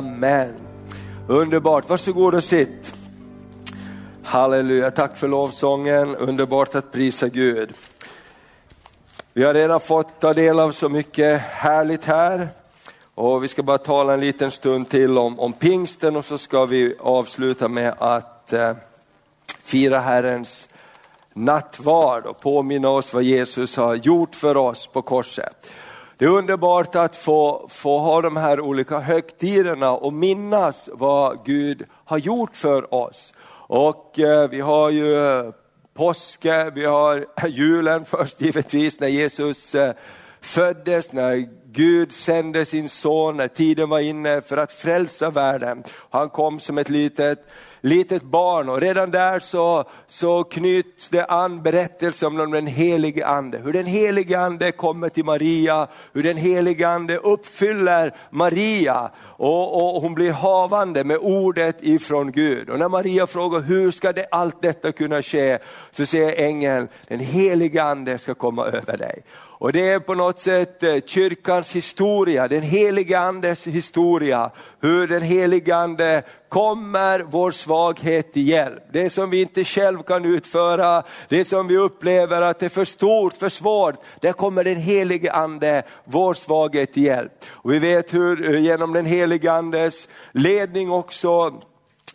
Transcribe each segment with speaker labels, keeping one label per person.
Speaker 1: Amen. Underbart, varsågod och sitt. Halleluja, tack för lovsången, underbart att prisa Gud. Vi har redan fått ta del av så mycket härligt här och vi ska bara tala en liten stund till om, om pingsten och så ska vi avsluta med att eh, fira Herrens nattvard och påminna oss vad Jesus har gjort för oss på korset. Det är underbart att få, få ha de här olika högtiderna och minnas vad Gud har gjort för oss. Och eh, vi har ju påske, vi har julen först givetvis när Jesus eh, föddes, när Gud sände sin son, när tiden var inne för att frälsa världen. Han kom som ett litet litet barn och redan där så, så knyts det an berättelsen om den helige ande. Hur den helige ande kommer till Maria, hur den helige ande uppfyller Maria och, och hon blir havande med ordet ifrån Gud. Och när Maria frågar hur ska det, allt detta kunna ske, så säger ängeln, den helige ande ska komma över dig. Och det är på något sätt eh, kyrkans historia, den helige andes historia, hur den helige ande kommer vår svaghet till hjälp. Det som vi inte själv kan utföra, det som vi upplever att det är för stort, för svårt, där kommer den helige ande vår svaghet till hjälp. Och vi vet hur eh, genom den helige andes ledning också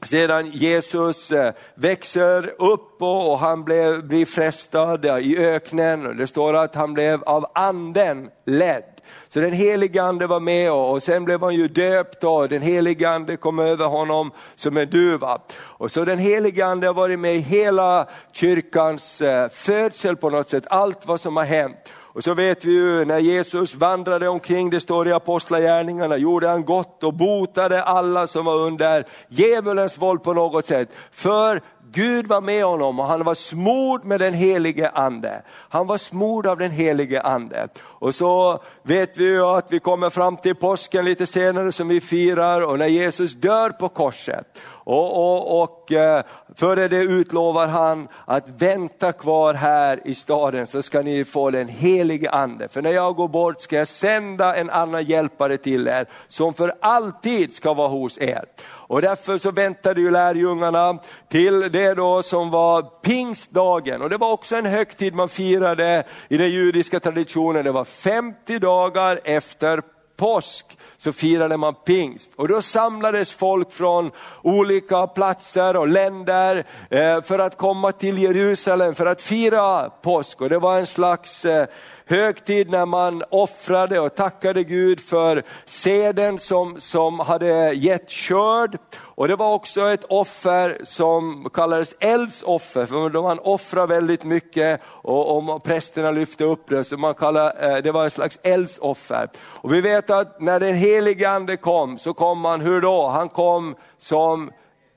Speaker 1: sedan Jesus eh, växer upp och han blev, blir frestad i öknen, det står att han blev av anden ledd. Så den helige ande var med och, sen blev han ju döpt och den helige ande kom över honom som en duva. Och så den helige ande har varit med i hela kyrkans eh, födsel på något sätt, allt vad som har hänt. Och så vet vi ju när Jesus vandrade omkring, det står i apostlagärningarna, gjorde han gott och botade alla som var under djävulens våld på något sätt. För Gud var med honom och han var smord med den helige ande. Han var smord av den helige ande. Och så vet vi ju att vi kommer fram till påsken lite senare som vi firar och när Jesus dör på korset. Och, och, och eh, före det utlovar han att vänta kvar här i staden så ska ni få den helige ande. För när jag går bort ska jag sända en annan hjälpare till er som för alltid ska vara hos er. Och därför så väntade ju lärjungarna till det då som var pingstdagen. Och det var också en högtid man firade i den judiska traditionen. Det var 50 dagar efter påsk så firade man pingst. Och då samlades folk från olika platser och länder eh, för att komma till Jerusalem för att fira påsk. Och det var en slags eh, högtid när man offrade och tackade Gud för seden som, som hade gett körd. Och det var också ett offer som kallades eldsoffer, för man offrade väldigt mycket och, och prästerna lyfte upp det, så man kallade, eh, det var ett slags eldsoffer. Och vi vet att när den helige ande kom, så kom han, hur då? Han kom som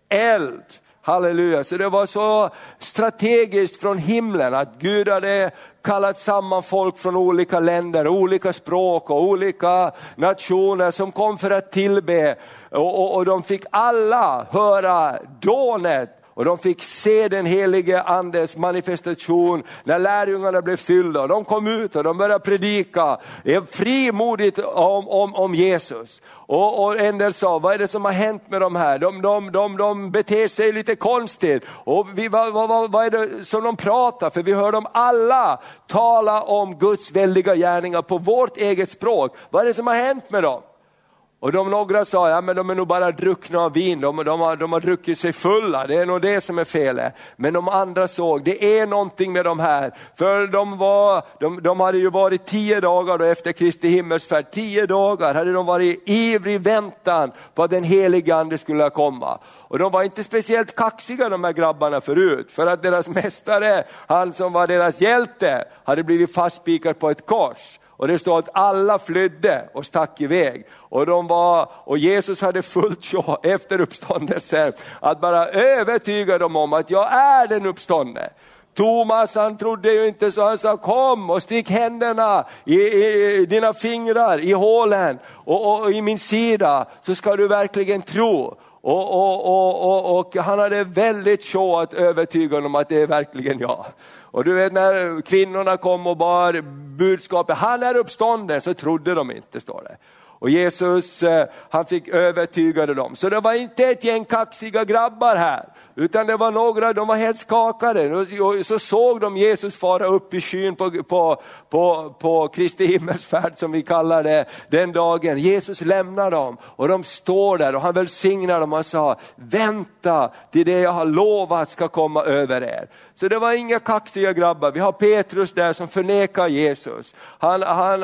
Speaker 1: eld. Halleluja, så det var så strategiskt från himlen att Gud hade kallat samman folk från olika länder, olika språk och olika nationer som kom för att tillbe. Och, och, och de fick alla höra dånet och de fick se den helige andes manifestation när lärjungarna blev fyllda. De kom ut och de började predika frimodigt om, om, om Jesus. Och, och en del sa, vad är det som har hänt med de här? De, de, de, de beter sig lite konstigt. Och vi, vad, vad, vad är det som de pratar? För vi hör dem alla tala om Guds väldiga gärningar på vårt eget språk. Vad är det som har hänt med dem? Och de några sa, ja men de är nog bara druckna av vin, de, de, har, de har druckit sig fulla, det är nog det som är felet. Men de andra såg, det är någonting med de här, för de, var, de, de hade ju varit tio dagar då efter Kristi himmelsfärd, tio dagar hade de varit i ivrig väntan på att den helige ande skulle komma. Och de var inte speciellt kaxiga de här grabbarna förut, för att deras mästare, han som var deras hjälte, hade blivit fastspikad på ett kors. Och det står att alla flydde och stack iväg. Och, de var, och Jesus hade fullt sjå efter uppståndelsen att bara övertyga dem om att jag är den uppståndne. Thomas han trodde ju inte så han sa kom och stick händerna i, i, i dina fingrar i hålen och, och, i min sida så ska du verkligen tro. Och, och, och, han hade väldigt sjå att övertyga dem att det är verkligen jag. Och du vet när kvinnorna kom och bar budskapet, han är uppstånden, så trodde de inte står det. Och Jesus eh, han fick övertyga dem. Så det var inte ett gäng kaxiga grabbar här, utan det var några, de var helt skakade. Och så såg de Jesus fara upp i skyn på, på, på, på Kristi himmelsfärd som vi kallar det den dagen. Jesus lämnar dem och de står där och han välsignar dem och sa, vänta till det jag har lovat ska komma över er. Så det var inga kaxiga grabbar. Vi har Petrus där som förnekar Jesus. Han, han,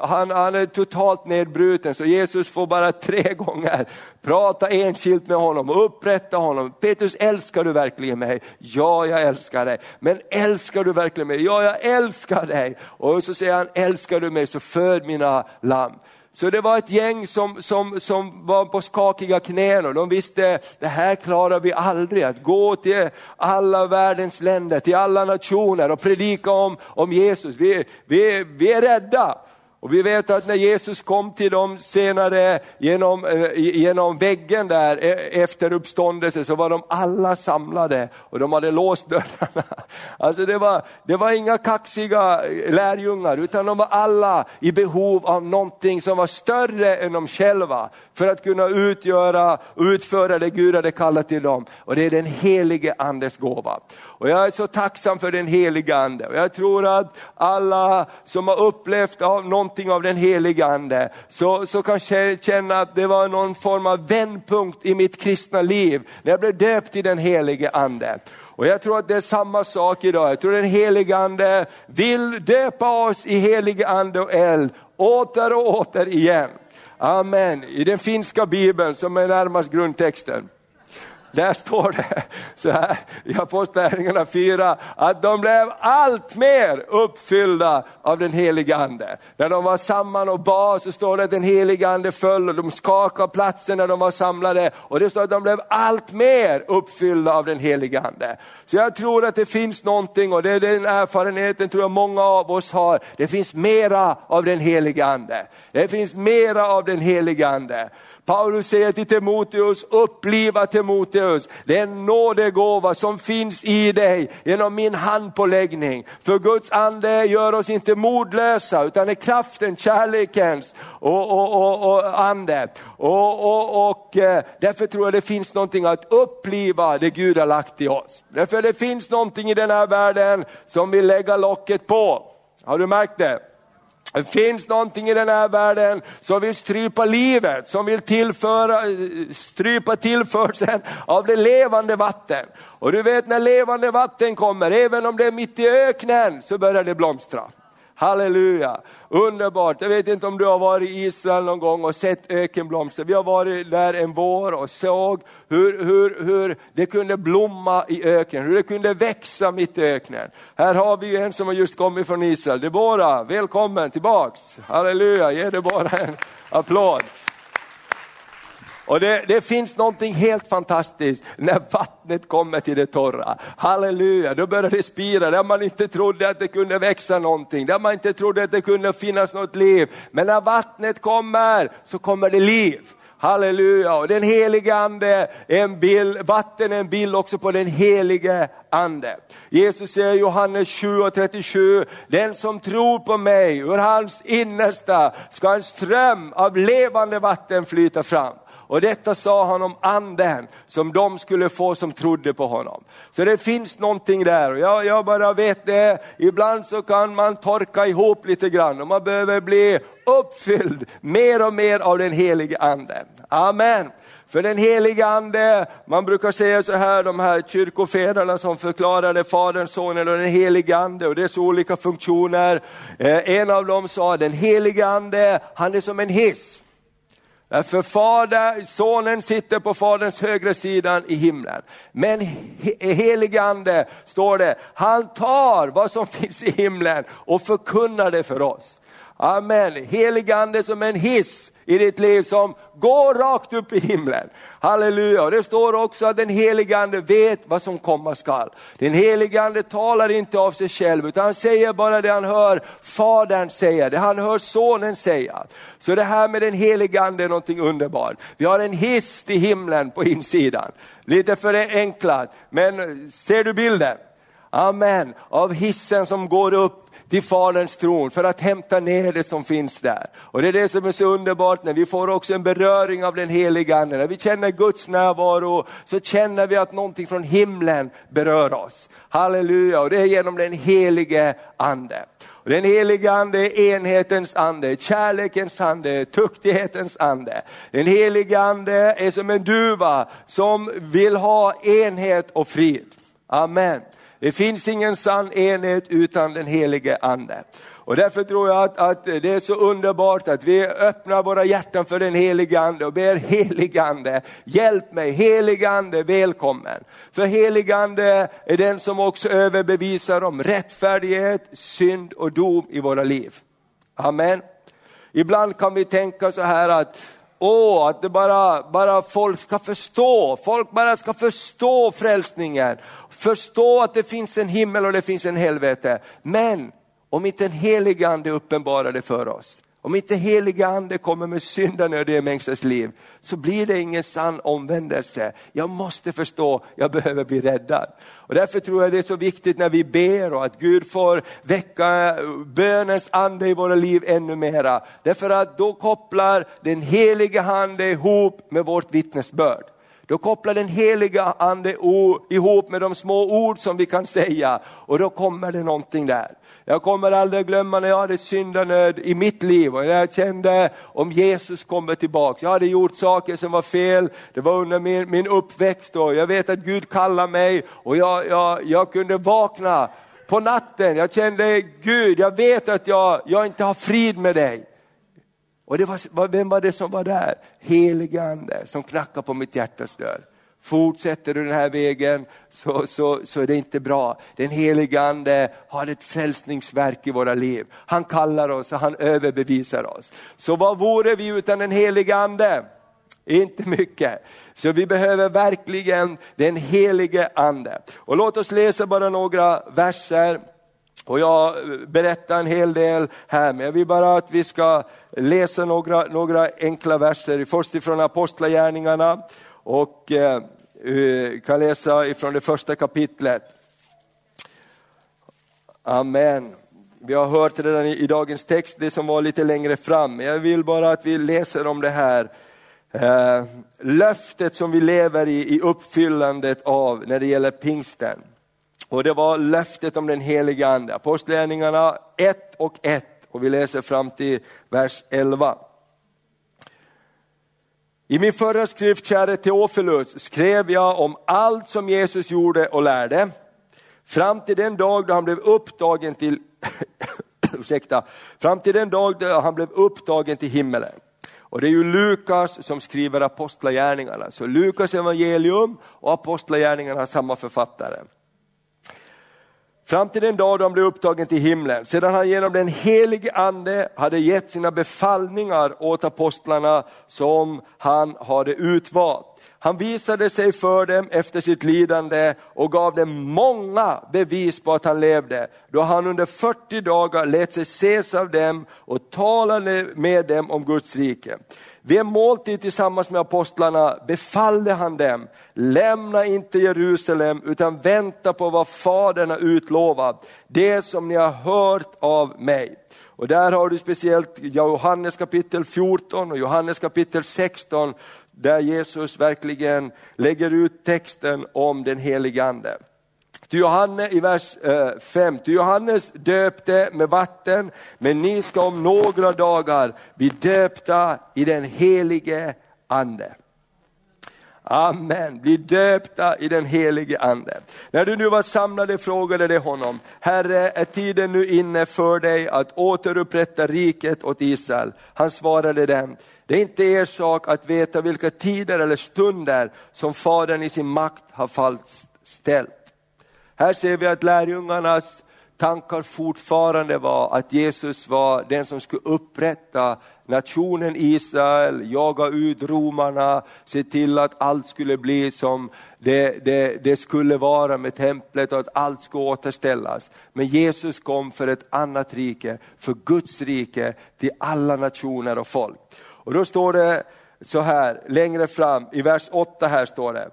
Speaker 1: han, han är totalt nedbruten så Jesus får bara tre gånger prata enskilt med honom och upprätta honom. Petrus, älskar du verkligen mig? Ja, jag älskar dig. Men älskar du verkligen mig? Ja, jag älskar dig. Och så säger han, älskar du mig så föd mina lamm. Så det var ett gäng som, som, som var på skakiga knän och de visste, det här klarar vi aldrig, att gå till alla världens länder, till alla nationer och predika om, om Jesus. Vi, vi, vi är rädda. Och vi vet att när Jesus kom till dem senare genom, eh, genom väggen där e, efter uppståndelse så var de alla samlade och de hade låst dörrarna. Alltså det var, det var inga kaxiga eh, lärjungar utan de var alla i behov av någonting som var större än de själva för att kunna utgöra utföra det Gud hade kallat till dem. Och det är den helige andes gåva. Och jag är så tacksam för den heliga ande. Och jag tror att alla som har upplevt av någonting av den heliga ande, så, så kan känna att det var någon form av vändpunkt i mitt kristna liv, när jag blev döpt i den helige ande. Och jag tror att det är samma sak idag. Jag tror den helige ande vill döpa oss i helig ande och eld, åter och åter igen. Amen. I den finska bibeln som är närmast grundtexten, där står det så här i Apostlagärningarna 4, att de blev allt mer uppfyllda av den heliga ande. När de var samman och bad så står det att den heliga ande föll och de skakade platsen när de var samlade. Och det står att de blev allt mer uppfyllda av den heliga ande. Så jag tror att det finns någonting, och det är den erfarenheten tror jag många av oss har, det finns mera av den heliga ande. Det finns mera av den heliga ande. Paulus säger till Timoteus, uppliva Timoteus, den nådegåva som finns i dig genom min handpåläggning. För Guds ande gör oss inte modlösa utan är kraften, kärlekens och, och, och, och ande. Och, och, och eh, därför tror jag det finns någonting att uppliva det Gud har lagt i oss. Därför det finns någonting i den här världen som vill lägga locket på. Har du märkt det? Det finns någonting i den här världen som vill strypa livet, som vill tillföra, eh, strypa tillförseln av det levande vatten. Och du vet när levande vatten kommer, även om det är mitt i öknen, så börjar det blomstra. Halleluja, underbart. Jag vet inte om du har varit i Israel någon gång och sett ökenblomster. Vi har varit där en vår och såg hur, hur, hur det kunde blomma i öknen, hur det kunde växa mitt i öknen. Här har vi en som har just kommit från Israel. Debora, välkommen tillbaks. Halleluja, ge Debora en applåd. Och det, det, finns någonting helt fantastiskt när vattnet kommer till det torra. Halleluja, då börjar det spira där man inte trodde att det kunde växa någonting, där man inte trodde att det kunde finnas något liv. Men när vattnet kommer så kommer det liv. Halleluja, och den helige ande, en bild, vatten är en bild också på den helige ande. Jesus säger i Johannes 7 och 37, den som tror på mig, ur hans innersta ska en ström av levande vatten flyta fram. Och detta sa han om anden som de skulle få som trodde på honom. Så det finns någonting där. Jag, jag bara vet det, ibland så kan man torka ihop lite grann och man behöver bli uppfylld mer och mer av den helige anden. Amen. För den helige ande, man brukar säga så här, de här kyrkofäderna som förklarade Fadern, Sonen och den helige ande och dess olika funktioner. Eh, en av dem sa, den helige ande, han är som en hiss. För fader, sonen sitter på faderns högra sida i himlen. Men helige ande, står det, han tar vad som finns i himlen och förkunnar det för oss. Amen. Helige ande som en hiss i ditt liv som går rakt upp i himlen. Halleluja, och det står också att den helige ande vet vad som komma skall. Den helige ande talar inte av sig själv utan han säger bara det han hör Fadern säga, det han hör sonen säga. Så det här med den helige ande är någonting underbart. Vi har en hiss till himlen på insidan. Lite för enklat, men ser du bilden? Amen. Av hissen som går upp till Faderns tron för att hämta ner det som finns där. Och Det är det som är så underbart när vi får också en beröring av den heliga Ande. När vi känner Guds närvaro så känner vi att någonting från himlen berör oss. Halleluja, och det är genom den helige Ande. Och den helige ande är enhetens ande, kärlekens ande, tuktighetens ande. Den helige ande är som en duva som vill ha enhet och frid. Amen. Det finns ingen sann enhet utan den helige ande. Och därför tror jag att, att, det är så underbart att vi öppnar våra hjärtan för den helige ande och ber helige ande, hjälp mig, helige ande, välkommen. För helige ande är den som också överbevisar om rättfärdighet, synd och dom i våra liv. Amen. Ibland kan vi tänka så här att Åh, att det bara, bara folk ska förstå, folk bara ska förstå frälsningen. Förstå att det finns en himmel och det finns en helvete. Men om inte en helig ande uppenbarar det för oss, om inte heliga ande kommer med syndanöd i en människas liv, så blir det ingen sann omvändelse. Jag måste förstå, jag behöver bli räddad. Och därför tror jag det är så viktigt när vi ber och att Gud får väcka bönens ande i våra liv ännu mera. Därför att då kopplar den heliga ande ihop med vårt vittnesbörd. Då kopplar den heliga ande ihop med de små ord som vi kan säga och då kommer det någonting där. Jag kommer aldrig glömma när jag hade syndanöd i mitt liv och jag kände om Jesus kommer tillbaks. Jag hade gjort saker som var fel, det var under min, min uppväxt och jag vet att Gud kallar mig och jag, jag, jag kunde vakna på natten. Jag kände Gud, jag vet att jag, jag inte har frid med dig. Och det var, vem var det som var där? Helige Ande som knackade på mitt hjärtas dörr. Fortsätter du den här vägen så, så, så är det inte bra. Den helige Ande har ett frälsningsverk i våra liv. Han kallar oss och han överbevisar oss. Så vad vore vi utan den helige Ande? Inte mycket. Så vi behöver verkligen den helige Ande. Och låt oss läsa bara några verser. Och jag berättar en hel del här, men jag vill bara att vi ska läsa några, några enkla verser. Först ifrån Apostlagärningarna och eh, eh kan läsa ifrån det första kapitlet. Amen. Vi har hört redan i, dagens text det som var lite längre fram, jag vill bara att vi läser om det här eh, löftet som vi lever i, i uppfyllandet av när det gäller pingsten. Och det var löftet om den heliga Ande, Apostlagärningarna 1 och 1 och vi läser fram till vers 11. I min förra skrift, käre Teofilus, skrev jag om allt som Jesus gjorde och lärde, fram till den dag då han blev upptagen till, ursäkta, fram till den dag då han blev upptagen till himmelen. Och det är ju Lukas som skriver Apostlagärningarna, så Lukas evangelium och Apostlagärningarna har samma författare. Fram till den dag då han blev upptagen till himlen, sedan han genom den helige ande hade gett sina befallningar åt apostlarna som han hade utvalt. Han visade sig för dem efter sitt lidande och gav dem många bevis på att han levde, då han under 40 dagar lät sig ses av dem och talade med dem om Guds rike. Vid en måltid tillsammans med apostlarna befallde han dem, lämna inte Jerusalem utan vänta på vad Fadern har utlovat, det som ni har hört av mig. Och där har du speciellt Johannes kapitel 14 och Johannes kapitel 16 där Jesus verkligen lägger ut texten om den helige Ande. Till Johannes i vers eh, 5, till Johannes döpte med vatten, men ni ska om några dagar bli döpta i den helige Ande. Amen, bli döpta i den helige Ande. När du nu var samlade frågade de honom, Herre är tiden nu inne för dig att återupprätta riket åt Israel? Han svarade dem, det är inte er sak att veta vilka tider eller stunder som Fadern i sin makt har fastställt. Här ser vi att lärjungarnas tankar fortfarande var att Jesus var den som skulle upprätta nationen Israel, jaga ut romarna, se till att allt skulle bli som det, det, det, skulle vara med templet och att allt skulle återställas. Men Jesus kom för ett annat rike, för Guds rike till alla nationer och folk. Och då står det så här längre fram, i vers 8 här står det,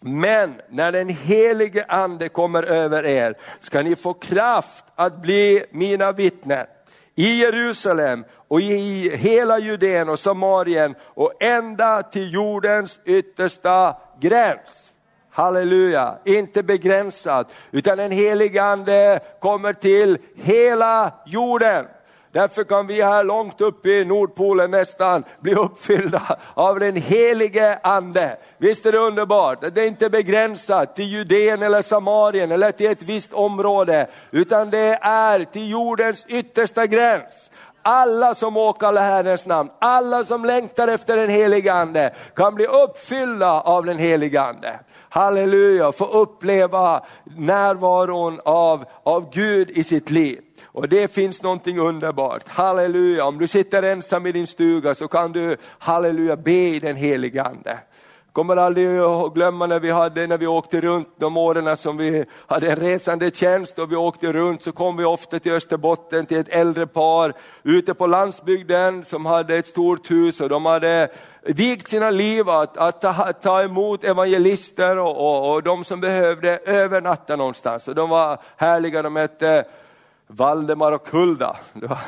Speaker 1: men när den helige ande kommer över er ska ni få kraft att bli mina vittnen i Jerusalem och i hela Judeen och Samarien och ända till jordens yttersta gräns. Halleluja, inte begränsat, utan den helige ande kommer till hela jorden. Därför kan vi här långt uppe i Nordpolen nästan bli uppfyllda av den helige ande. Visst är det underbart? Det är inte begränsat till Judeen eller Samarien eller till ett visst område, utan det är till jordens yttersta gräns. Alla som åkallar Herrens namn, alla som längtar efter den helige Ande kan bli uppfyllda av den helige Ande. Halleluja, få uppleva närvaron av, av Gud i sitt liv. Och det finns någonting underbart, halleluja. Om du sitter ensam i din stuga så kan du, halleluja, be i den helige Ande kommer aldrig att glömma när vi, hade, när vi åkte runt de åren som vi hade en resande tjänst och vi åkte runt så kom vi ofta till Österbotten till ett äldre par ute på landsbygden som hade ett stort hus och de hade vigt sina liv att, att ta, ta emot evangelister och, och, och de som behövde övernatta någonstans. Och de var härliga, de hette Valdemar och Hulda.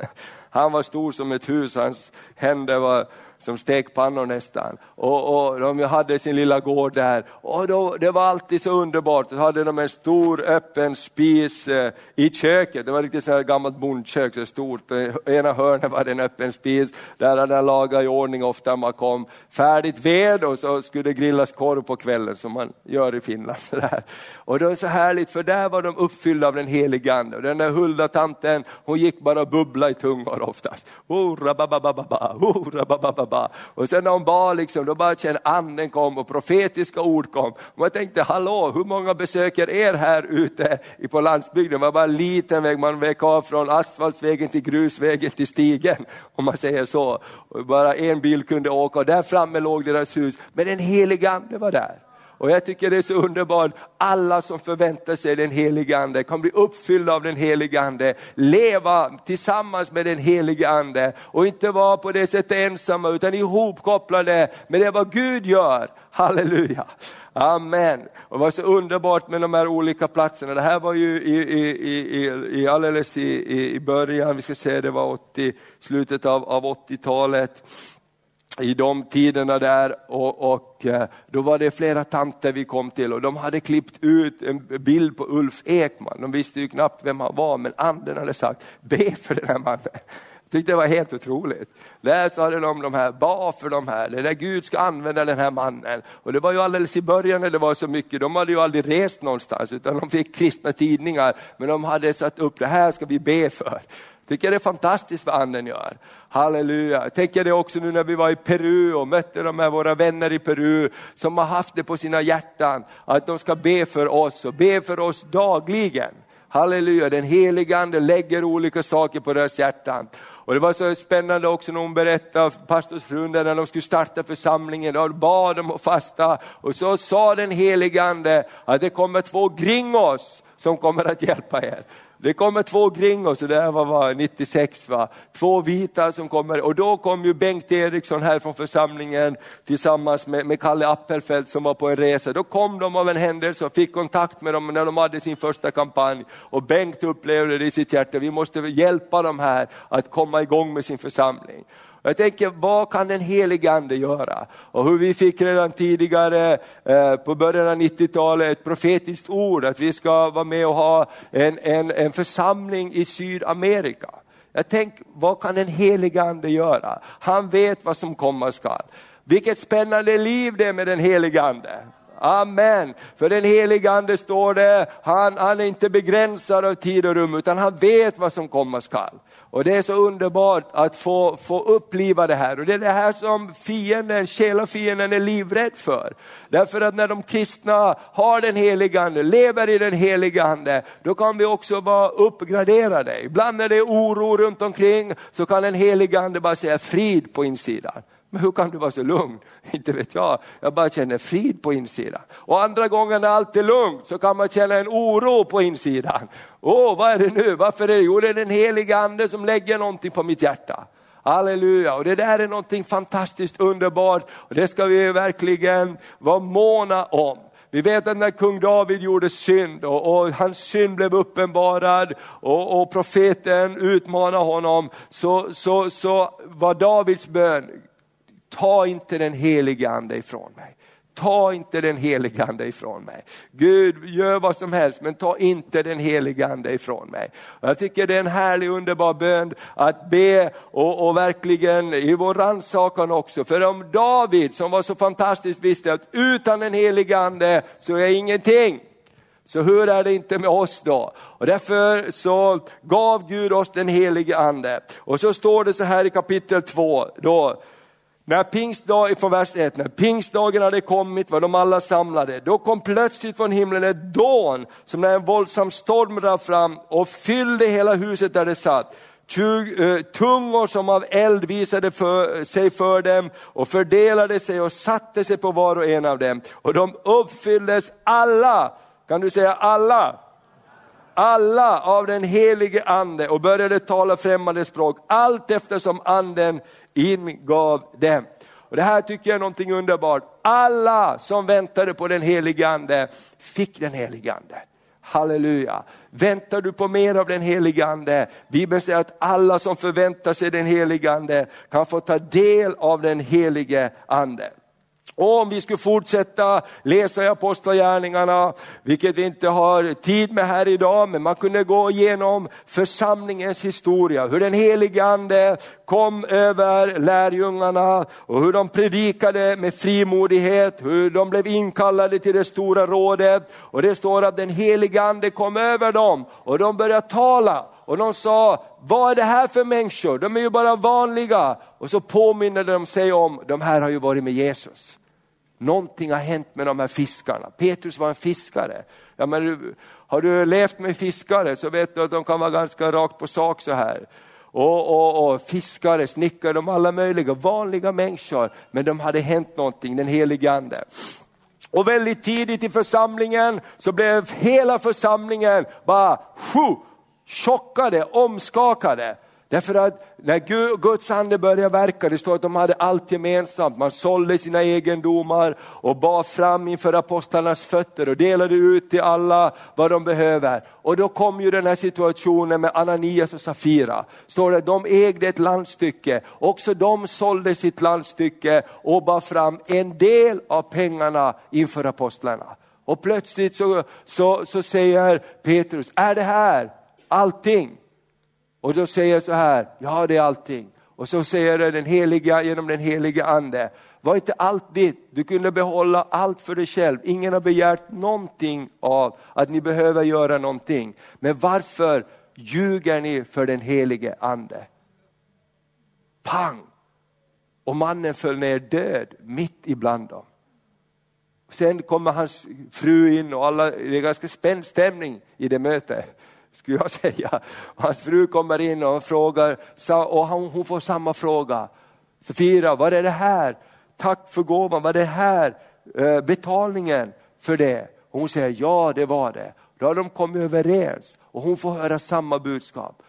Speaker 1: Han var stor som ett hus, hans händer var som stekpannor nästan. Och, och de hade sin lilla gård där. Och då, det var alltid så underbart, så hade de en stor öppen spis eh, i köket. Det var riktigt så gammalt bondkök, så stort. I ena hörnet var det en öppen spis, där hade de lagat i ordning ofta man kom. Färdigt ved och så skulle det grillas korv på kvällen som man gör i Finland. Så där. Och det var så härligt för där var de uppfyllda av den helige Ande. Och den där Hulda tanten, hon gick bara och bubbla i tungor oftast. Oh, rababababa, oh, rabababa bara. Och sen när hon bad, liksom, då bara kände anden kom och profetiska ord kom. Och jag tänkte, hallå, hur många besöker er här ute på landsbygden? Det var bara en liten väg, man vek av från asfaltsvägen till grusvägen till stigen, om man säger så. Och bara en bil kunde åka och där framme låg deras hus, men den heliga ande var där. Och jag tycker det är så underbart, alla som förväntar sig den helige ande kan bli uppfyllda av den helige ande, leva tillsammans med den helige ande och inte vara på det sättet ensamma utan ihopkopplade med det vad Gud gör. Halleluja! Amen. Och det var så underbart med de här olika platserna. Det här var ju i, i, i, i, alldeles i, i början, vi ska säga det var 80, slutet av, av 80-talet i de tiderna där och, och, eh, då var det flera tanter vi kom till och de hade klippt ut en bild på Ulf Ekman. De visste ju knappt vem han var men anden hade sagt, be för den här mannen. Jag tyckte det var helt otroligt. Där så hade de de här, ba för de här, det där Gud ska använda den här mannen. Och det var ju alldeles i början när det var så mycket, de hade ju aldrig rest någonstans utan de fick kristna tidningar. Men de hade satt upp, det här ska vi be för. Tycker det är fantastiskt vad anden gör. Halleluja. Jag tänker det också nu när vi var i Peru och mötte de här våra vänner i Peru som har haft det på sina hjärtan att de ska be för oss och be för oss dagligen. Halleluja, den helige ande lägger olika saker på deras hjärtan. Och det var så spännande också när hon berättade, pastorsfrun, när de skulle starta församlingen, då bad de och fasta och så sa den helige ande att det kommer två gringos som kommer att hjälpa er. Det kommer två gringos, det där var, var 96, va? två vita som kommer och då kom ju Bengt Eriksson här från församlingen tillsammans med, med Kalle Appelfelt som var på en resa. Då kom de av en händelse och fick kontakt med dem när de hade sin första kampanj. Och Bengt upplevde det i sitt hjärta, vi måste hjälpa dem här att komma igång med sin församling. Jag tänker, vad kan den helige ande göra? Och hur vi fick redan tidigare eh, på början av 90-talet ett profetiskt ord att vi ska vara med och ha en, en, en församling i Sydamerika. Jag tänker, vad kan den helige ande göra? Han vet vad som komma skall. Vilket spännande liv det är med den helige ande. Amen. För den helige ande står det, han, han är inte begränsad av tid och rum utan han vet vad som komma skall. Och det är så underbart att få, få uppliva det här. Och det är det här som fienden, själafienden är livrädd för. Därför att när de kristna har den helige ande, lever i den helige ande, då kan vi också vara uppgraderade. Ibland när det är oro runt omkring så kan den helige ande bara säga frid på insidan. Men hur kan du vara så lugn? Inte vet jag, jag bara känner frid på insidan. Och andra gången när allt är lugnt så kan man känna en oro på insidan. Åh, vad är det nu? Varför är det? Jo, det är den heliga ande som lägger någonting på mitt hjärta. Halleluja, och det där är någonting fantastiskt underbart och det ska vi verkligen vara måna om. Vi vet att när kung David gjorde synd och, och hans synd blev uppenbarad och, och profeten utmanade honom, så, så, så var Davids bön, ta inte den helige ande ifrån mig. Ta inte den helige ande ifrån mig. Gud, gör vad som helst men ta inte den helige ande ifrån mig. Jag tycker det är en härlig underbar bön att be och, och verkligen i vår rannsakan också. För om David som var så fantastiskt visste att utan den helige ande så är jag ingenting. Så hur är det inte med oss då? Och därför så gav Gud oss den helige ande. Och så står det så här i kapitel 2, då, när pingstdag, från vers 1, när pingstdagen hade kommit var de alla samlade. Då kom plötsligt från himlen ett dån som när en våldsam storm rann fram och fyllde hela huset där det satt. Eh, tungor som av eld visade för, sig för dem och fördelade sig och satte sig på var och en av dem. Och de uppfylldes alla, kan du säga alla? Alla av den helige ande och började tala främmande språk allt eftersom anden ingav dem. Och det här tycker jag är någonting underbart. Alla som väntade på den helige ande fick den helige ande. Halleluja. Väntar du på mer av den helige ande? Bibeln säger att alla som förväntar sig den helige ande kan få ta del av den helige ande. Och om vi skulle fortsätta läsa i Apostlagärningarna, vilket vi inte har tid med här idag, men man kunde gå igenom församlingens historia, hur den helige ande kom över lärjungarna och hur de predikade med frimodighet, hur de blev inkallade till det stora rådet. Och det står att den helige ande kom över dem och de började tala och de sa, vad är det här för människor? De är ju bara vanliga. Och så påminner de sig om, de här har ju varit med Jesus. Någonting har hänt med de här fiskarna. Petrus var en fiskare. Ja, men har du levt med fiskare så vet du att de kan vara ganska rakt på sak så här. Och, och, och, fiskare, snickare, de alla möjliga vanliga människor. Men de hade hänt någonting, den helige ande. Och väldigt tidigt i församlingen så blev hela församlingen bara sju, chockade, omskakade. Därför att när Guds ande började verka, det står att de hade allt gemensamt. Man sålde sina egendomar och bar fram inför apostlarnas fötter och delade ut till alla vad de behöver. Och då kom ju den här situationen med Ananias och Safira. Står det, de ägde ett landstycke, också de sålde sitt landstycke och bar fram en del av pengarna inför apostlarna. Och plötsligt så, så, så säger Petrus, är det här allting? Och då säger jag så här, ja det är allting. Och så säger jag den heliga, genom den heliga ande, var inte allt ditt, du kunde behålla allt för dig själv. Ingen har begärt någonting av att ni behöver göra någonting. Men varför ljuger ni för den helige ande? Pang! Och mannen föll ner död mitt ibland dem. Sen kommer hans fru in och alla, det är ganska spänd stämning i det mötet skulle jag säga. Hans fru kommer in och frågar, och hon får samma fråga. Sofia, vad är det här? Tack för gåvan, vad är det här? Eh, betalningen för det? Och hon säger, ja det var det. Då har de kommit överens och hon får höra samma budskap.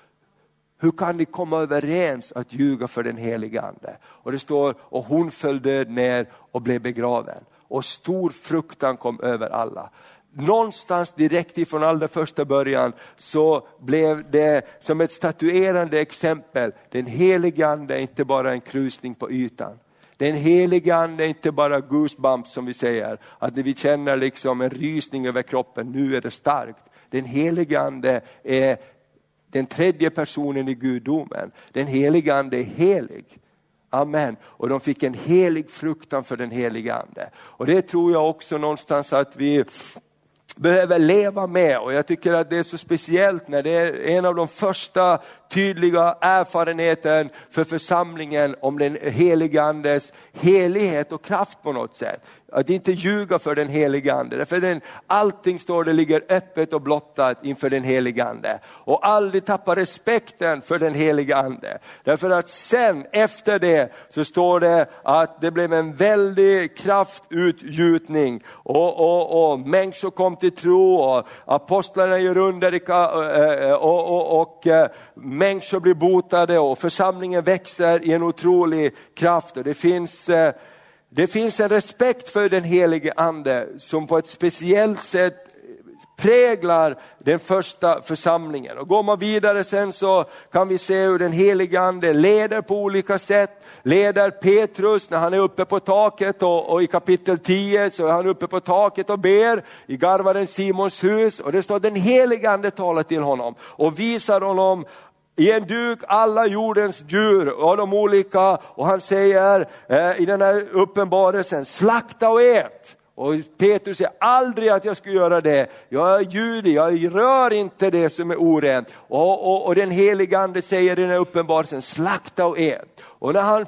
Speaker 1: Hur kan ni komma överens att ljuga för den helige Ande? Och det står, och hon föll död ner och blev begraven. Och stor fruktan kom över alla någonstans direkt ifrån allra första början så blev det som ett statuerande exempel, den helige ande är inte bara en krusning på ytan. Den helige ande är inte bara goosebumps som vi säger, att vi känner liksom en rysning över kroppen, nu är det starkt. Den helige ande är den tredje personen i gudomen. Den helige ande är helig. Amen. Och de fick en helig fruktan för den helige ande. Och det tror jag också någonstans att vi behöver leva med. Och jag tycker att det är så speciellt när det är en av de första tydliga erfarenheten för församlingen om den helige Andes helighet och kraft på något sätt. Att inte ljuga för den helige Ande. Därför den, allting står det ligger öppet och blottat inför den helige Ande. Och aldrig tappa respekten för den helige Ande. Därför att sen efter det så står det att det blev en väldig kraftutgjutning och, och, och människor kom till tro och apostlarna gör under och, och, och, och människor blir botade och församlingen växer i en otrolig kraft. Och det finns eh, det finns en respekt för den helige ande som på ett speciellt sätt präglar den första församlingen. Och går man vidare sen så kan vi se hur den helige ande leder på olika sätt. Leder Petrus när han är uppe på taket och, och i kapitel 10 så är han uppe på taket och ber i garvaren Simons hus och det står den helige ande talar till honom och visar honom i en duk alla jordens djur och de olika och han säger eh, i den här uppenbarelsen, slakta och ät. Och Petrus säger aldrig att jag ska göra det. Jag är jude, jag rör inte det som är orent. Och, och, och den helige ande säger i den här uppenbarelsen, slakta och ät. Och, när han,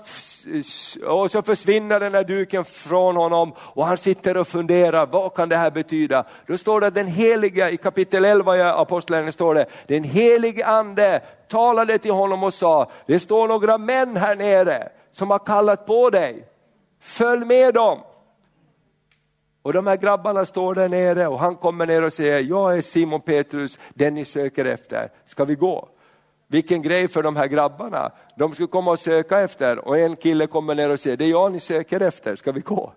Speaker 1: och så försvinner den här duken från honom och han sitter och funderar, vad kan det här betyda? Då står det att den heliga, i kapitel 11 i Apostlagärningarna står det, den helige ande talade till honom och sa, det står några män här nere som har kallat på dig, följ med dem. Och de här grabbarna står där nere och han kommer ner och säger, jag är Simon Petrus, den ni söker efter, ska vi gå? Vilken grej för de här grabbarna. De skulle komma och söka efter och en kille kommer ner och säger, det är jag ni söker efter, ska vi gå?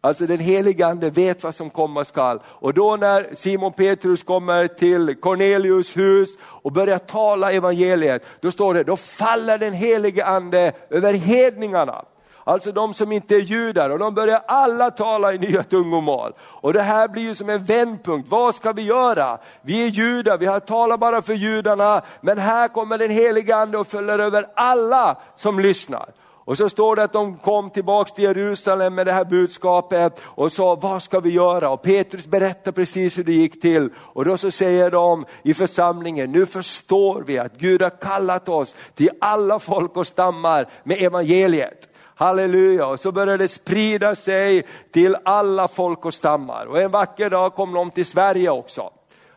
Speaker 1: Alltså den helige ande vet vad som komma skall. Och då när Simon Petrus kommer till Cornelius hus och börjar tala evangeliet, då står det, då faller den helige ande över hedningarna alltså de som inte är judar, och de börjar alla tala i nya tungomål. Och det här blir ju som en vändpunkt, vad ska vi göra? Vi är judar, vi har talat bara för judarna, men här kommer den heliga ande och följer över alla som lyssnar. Och så står det att de kom tillbaks till Jerusalem med det här budskapet och sa, vad ska vi göra? Och Petrus berättar precis hur det gick till. Och då så säger de i församlingen, nu förstår vi att Gud har kallat oss till alla folk och stammar med evangeliet. Halleluja, och så började det sprida sig till alla folk och stammar. Och en vacker dag kom de till Sverige också.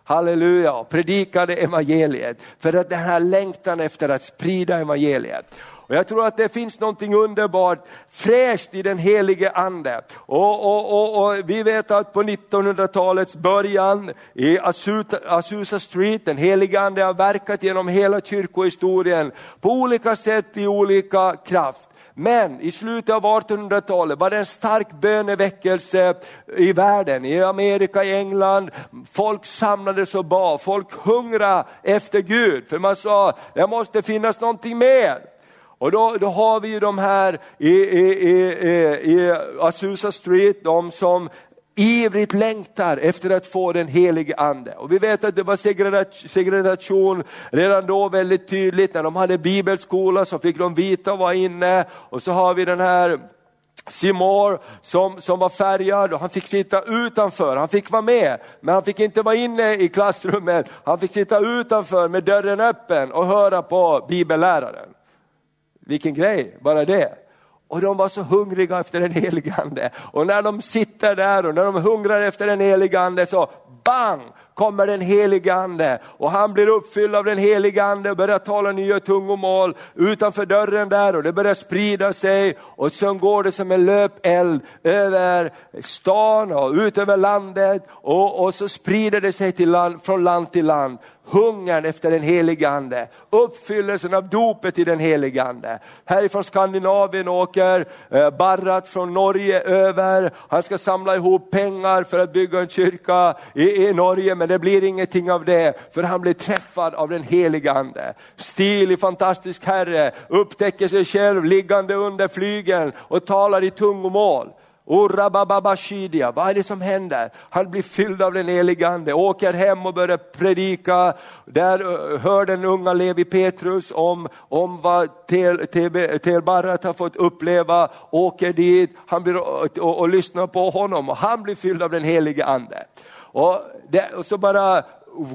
Speaker 1: Halleluja, och predikade evangeliet. För att den här längtan efter att sprida evangeliet. Och jag tror att det finns någonting underbart fräscht i den helige ande. Och, och, och, och vi vet att på 1900-talets början i Azusa Street, den helige ande har verkat genom hela kyrkohistorien på olika sätt i olika kraft. Men i slutet av 1800-talet var det en stark böneväckelse i världen, i Amerika, i England. Folk samlades och bad, folk hungrade efter Gud. För man sa, det måste finnas någonting mer. Och då, då har vi ju de här i, i, i, i Azusa Street, de som ivrigt längtar efter att få den helige ande. Och vi vet att det var segregation redan då väldigt tydligt, när de hade bibelskola så fick de vita vara inne och så har vi den här Simor som, som var färgad och han fick sitta utanför, han fick vara med men han fick inte vara inne i klassrummet, han fick sitta utanför med dörren öppen och höra på bibelläraren. Vilken grej, bara det. Och de var så hungriga efter den helige ande. Och när de sitter där och när de hungrar efter den helige ande så bang kommer den helige ande. Och han blir uppfylld av den helige ande och börjar tala nya tungomål utanför dörren där och det börjar sprida sig. Och sen går det som en löpeld över stan och ut över landet. Och, och så sprider det sig till land, från land till land hungern efter den helige ande, uppfyllelsen av dopet i den helige ande. Härifrån Skandinavien åker eh, Barrat från Norge över, han ska samla ihop pengar för att bygga en kyrka i, i Norge, men det blir ingenting av det, för han blir träffad av den helige ande. Stilig, fantastisk herre, upptäcker sig själv liggande under flygeln och talar i tungomål. Orabababashidia, vad är det som händer? Han blir fylld av den helige ande, åker hem och börjar predika. Där hör den unga Levi Petrus om, om vad Tel Barrat har fått uppleva, åker dit han blir, och, och, och lyssnar på honom och han blir fylld av den helige ande. Och, det, och så bara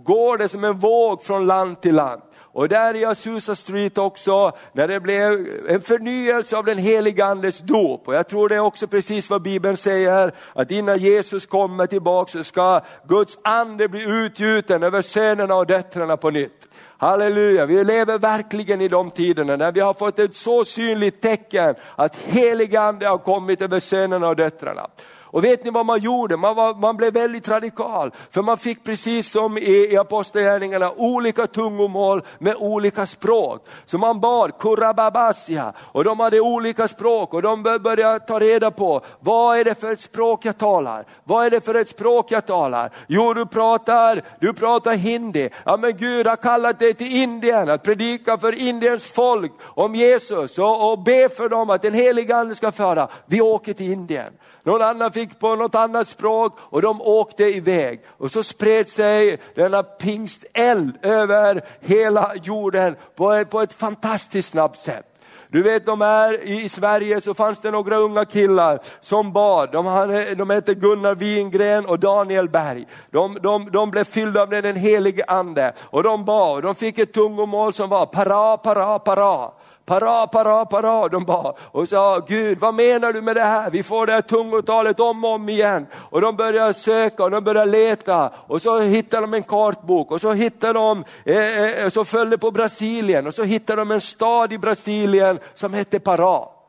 Speaker 1: går det som en våg från land till land. Och där i Azusa Street också, när det blev en förnyelse av den heliga andes dop. Och jag tror det är också precis vad Bibeln säger, att innan Jesus kommer tillbaka så ska Guds ande bli utgjuten över sönerna och döttrarna på nytt. Halleluja, vi lever verkligen i de tiderna när vi har fått ett så synligt tecken att helig ande har kommit över sönerna och döttrarna. Och vet ni vad man gjorde? Man, var, man blev väldigt radikal. För man fick precis som i, i Apostlagärningarna olika tungomål med olika språk. Så man bad kurababasia och de hade olika språk och de började ta reda på vad är det för ett språk jag talar? Vad är det för ett språk jag talar? Jo, du pratar, du pratar hindi. Ja, men Gud har kallat dig till Indien att predika för Indiens folk om Jesus och, och be för dem att den heliga ande ska föra. Vi åker till Indien. Någon annan fick på något annat språk och de åkte iväg. Och så spred sig denna pingsteld över hela jorden på ett, på ett fantastiskt snabbt sätt. Du vet de här i Sverige så fanns det några unga killar som bad. De, hade, de hette Gunnar Wingren och Daniel Berg. De, de, de blev fyllda av den helige ande och de bad. De fick ett tungomål som var para, para, para. Para, para, para, de bad och sa Gud vad menar du med det här? Vi får det här tungotalet om och om igen. Och de börjar söka och de börjar leta och så hittar de en kartbok och så hittar de, eh, eh, eh så följde på Brasilien och så hittar de en stad i Brasilien som hette Para.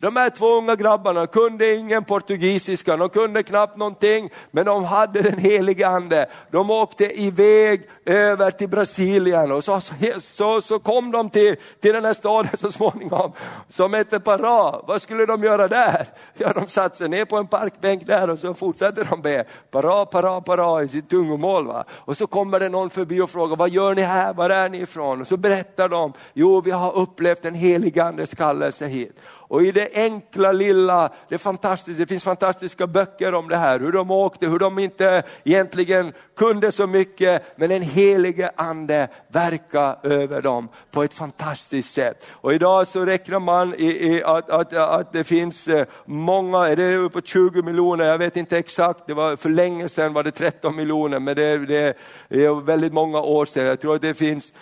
Speaker 1: De här två unga grabbarna kunde ingen portugisiska, de kunde knappt någonting, men de hade den helige ande. De åkte iväg över till Brasilien och så, så, så kom de till, till den här staden så småningom som hette Pará. Vad skulle de göra där? Ja, de satte sig ner på en parkbänk där och så fortsatte de be Pará, Pará, Pará i sitt tungomål. Va? Och så kommer det någon förbi och frågar, vad gör ni här, var är ni ifrån? Och så berättar de, jo vi har upplevt den helige andes kallelse hit. Och i det enkla lilla, det, är fantastiskt, det finns fantastiska böcker om det här, hur de åkte, hur de inte egentligen kunde så mycket, men den helige ande verkar över dem på ett fantastiskt sätt. Och idag så räknar man i, i att, att, att det finns eh, många, är det uppåt 20 miljoner, jag vet inte exakt, det var för länge sedan var det 13 miljoner, men det, det är väldigt många år sedan. Jag tror att det finns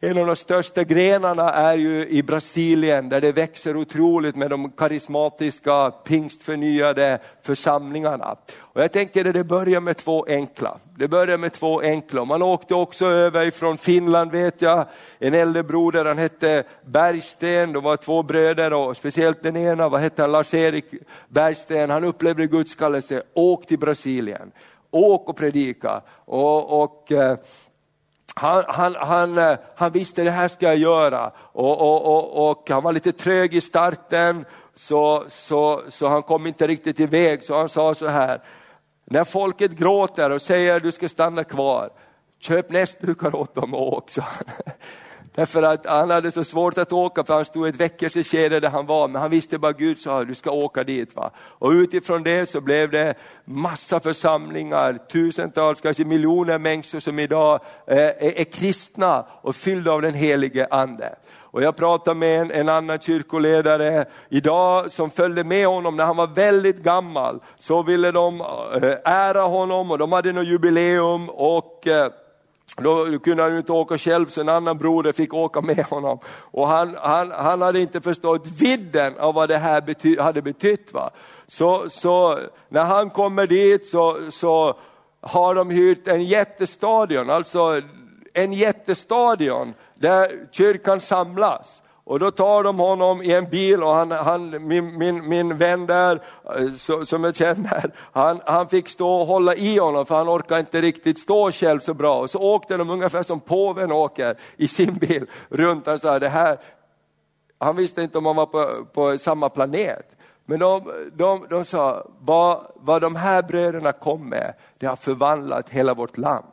Speaker 1: en av de största grenarna är ju i Brasilien där det växer otroligt med de karismatiska pingstförnyade församlingarna. Och jag tänker att det börjar med två enkla. Det börjar med två enkla. Man åkte också över från Finland vet jag, en äldre broder, han hette Bergsten, de var två bröder och speciellt den ena, vad hette han, Lars-Erik Bergsten, han upplevde Guds kallelse, åk till Brasilien, åk och predika. och, och eh, han, han, han, eh, han visste det här ska jag göra och, och, och, och han var lite trög i starten så, så, så han kom inte riktigt iväg så han sa så här, när folket gråter och säger du ska stanna kvar, köp näsdukar åt dem och åk. Därför att han hade så svårt att åka för han stod i ett väckelsekedja där han var, men han visste bara Gud sa du ska åka dit. Va? Och utifrån det så blev det massa församlingar, tusentals, kanske miljoner människor som idag eh, är, är kristna och fyllda av den helige ande. Och jag pratade med en, en, annan kyrkoledare idag som följde med honom när han var väldigt gammal. Så ville de eh, ära honom och de hade något jubileum och eh, då kunde han inte åka själv så en annan broder fick åka med honom. Och han, han, han hade inte förstått vidden av vad det här bety, hade betytt. Va? Så, så när han kommer dit så, så har de hyrt en jättestadion, alltså en jättestadion där kyrkan samlas. Och då tar de honom i en bil och han, han, min, min, min vän där, eh, så, som jag känner, han, han fick stå och hålla i honom för han orkar inte riktigt stå själv så bra. Och så åkte de ungefär som påven åker i sin bil runt. Han, sa, det här, han visste inte om han var på, på samma planet. Men de, de, de sa, vad, vad de här bröderna kom med, det har förvandlat hela vårt land.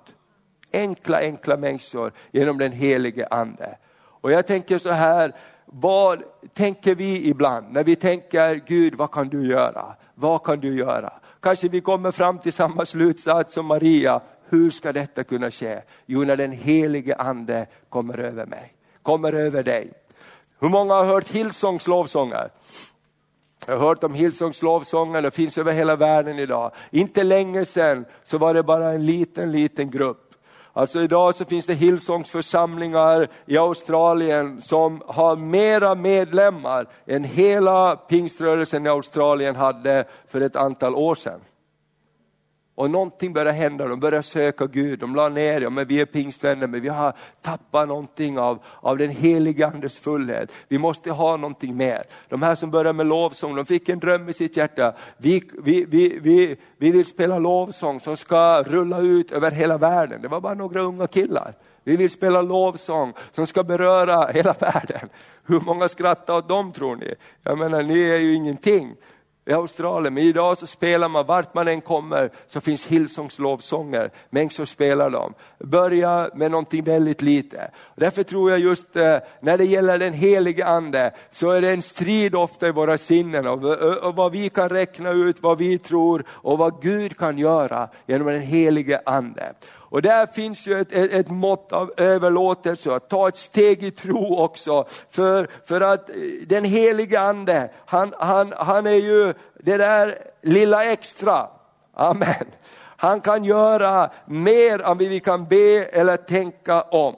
Speaker 1: Enkla, enkla människor genom den helige ande. Och jag tänker så här, vad tänker vi ibland när vi tänker Gud vad kan du göra? Vad kan du göra? Kanske vi kommer fram till samma slutsats som Maria, hur ska detta kunna ske? Jo, när den helige ande kommer över mig, kommer över dig. Hur många har hört Hillsongs lovsånger? Jag har hört om Hillsongs lovsånger, det finns över hela världen idag. Inte länge sedan så var det bara en liten, liten grupp Alltså idag så finns det Hillsongs-församlingar i Australien som har mera medlemmar än hela pingströrelsen i Australien hade för ett antal år sedan. Och någonting började hända, de började söka Gud, de la ner, ja men vi är pingstvänner men vi har tappat någonting av, av den heliga andes fullhet. Vi måste ha någonting mer. De här som började med lovsång, de fick en dröm i sitt hjärta. Vi, vi, vi, vi, vi vill spela lovsång som ska rulla ut över hela världen. Det var bara några unga killar. Vi vill spela lovsång som ska beröra hela världen. Hur många skrattar åt dem tror ni? Jag menar, ni är ju ingenting i Australien, men idag så spelar man, vart man än kommer så finns Hillsongs lovsånger, människor spelar dem. Börja med någonting väldigt lite. Därför tror jag just eh, när det gäller den helige ande så är det en strid ofta i våra sinnen och, och vad vi kan räkna ut, vad vi tror och vad Gud kan göra genom den helige ande. Och där finns ju ett, ett, ett mått av överlåtelse, att ta ett steg i tro också. För, för att eh, den helige ande, han, han, han är ju det där lilla extra. Amen. Han kan göra mer än vi kan be eller tänka om.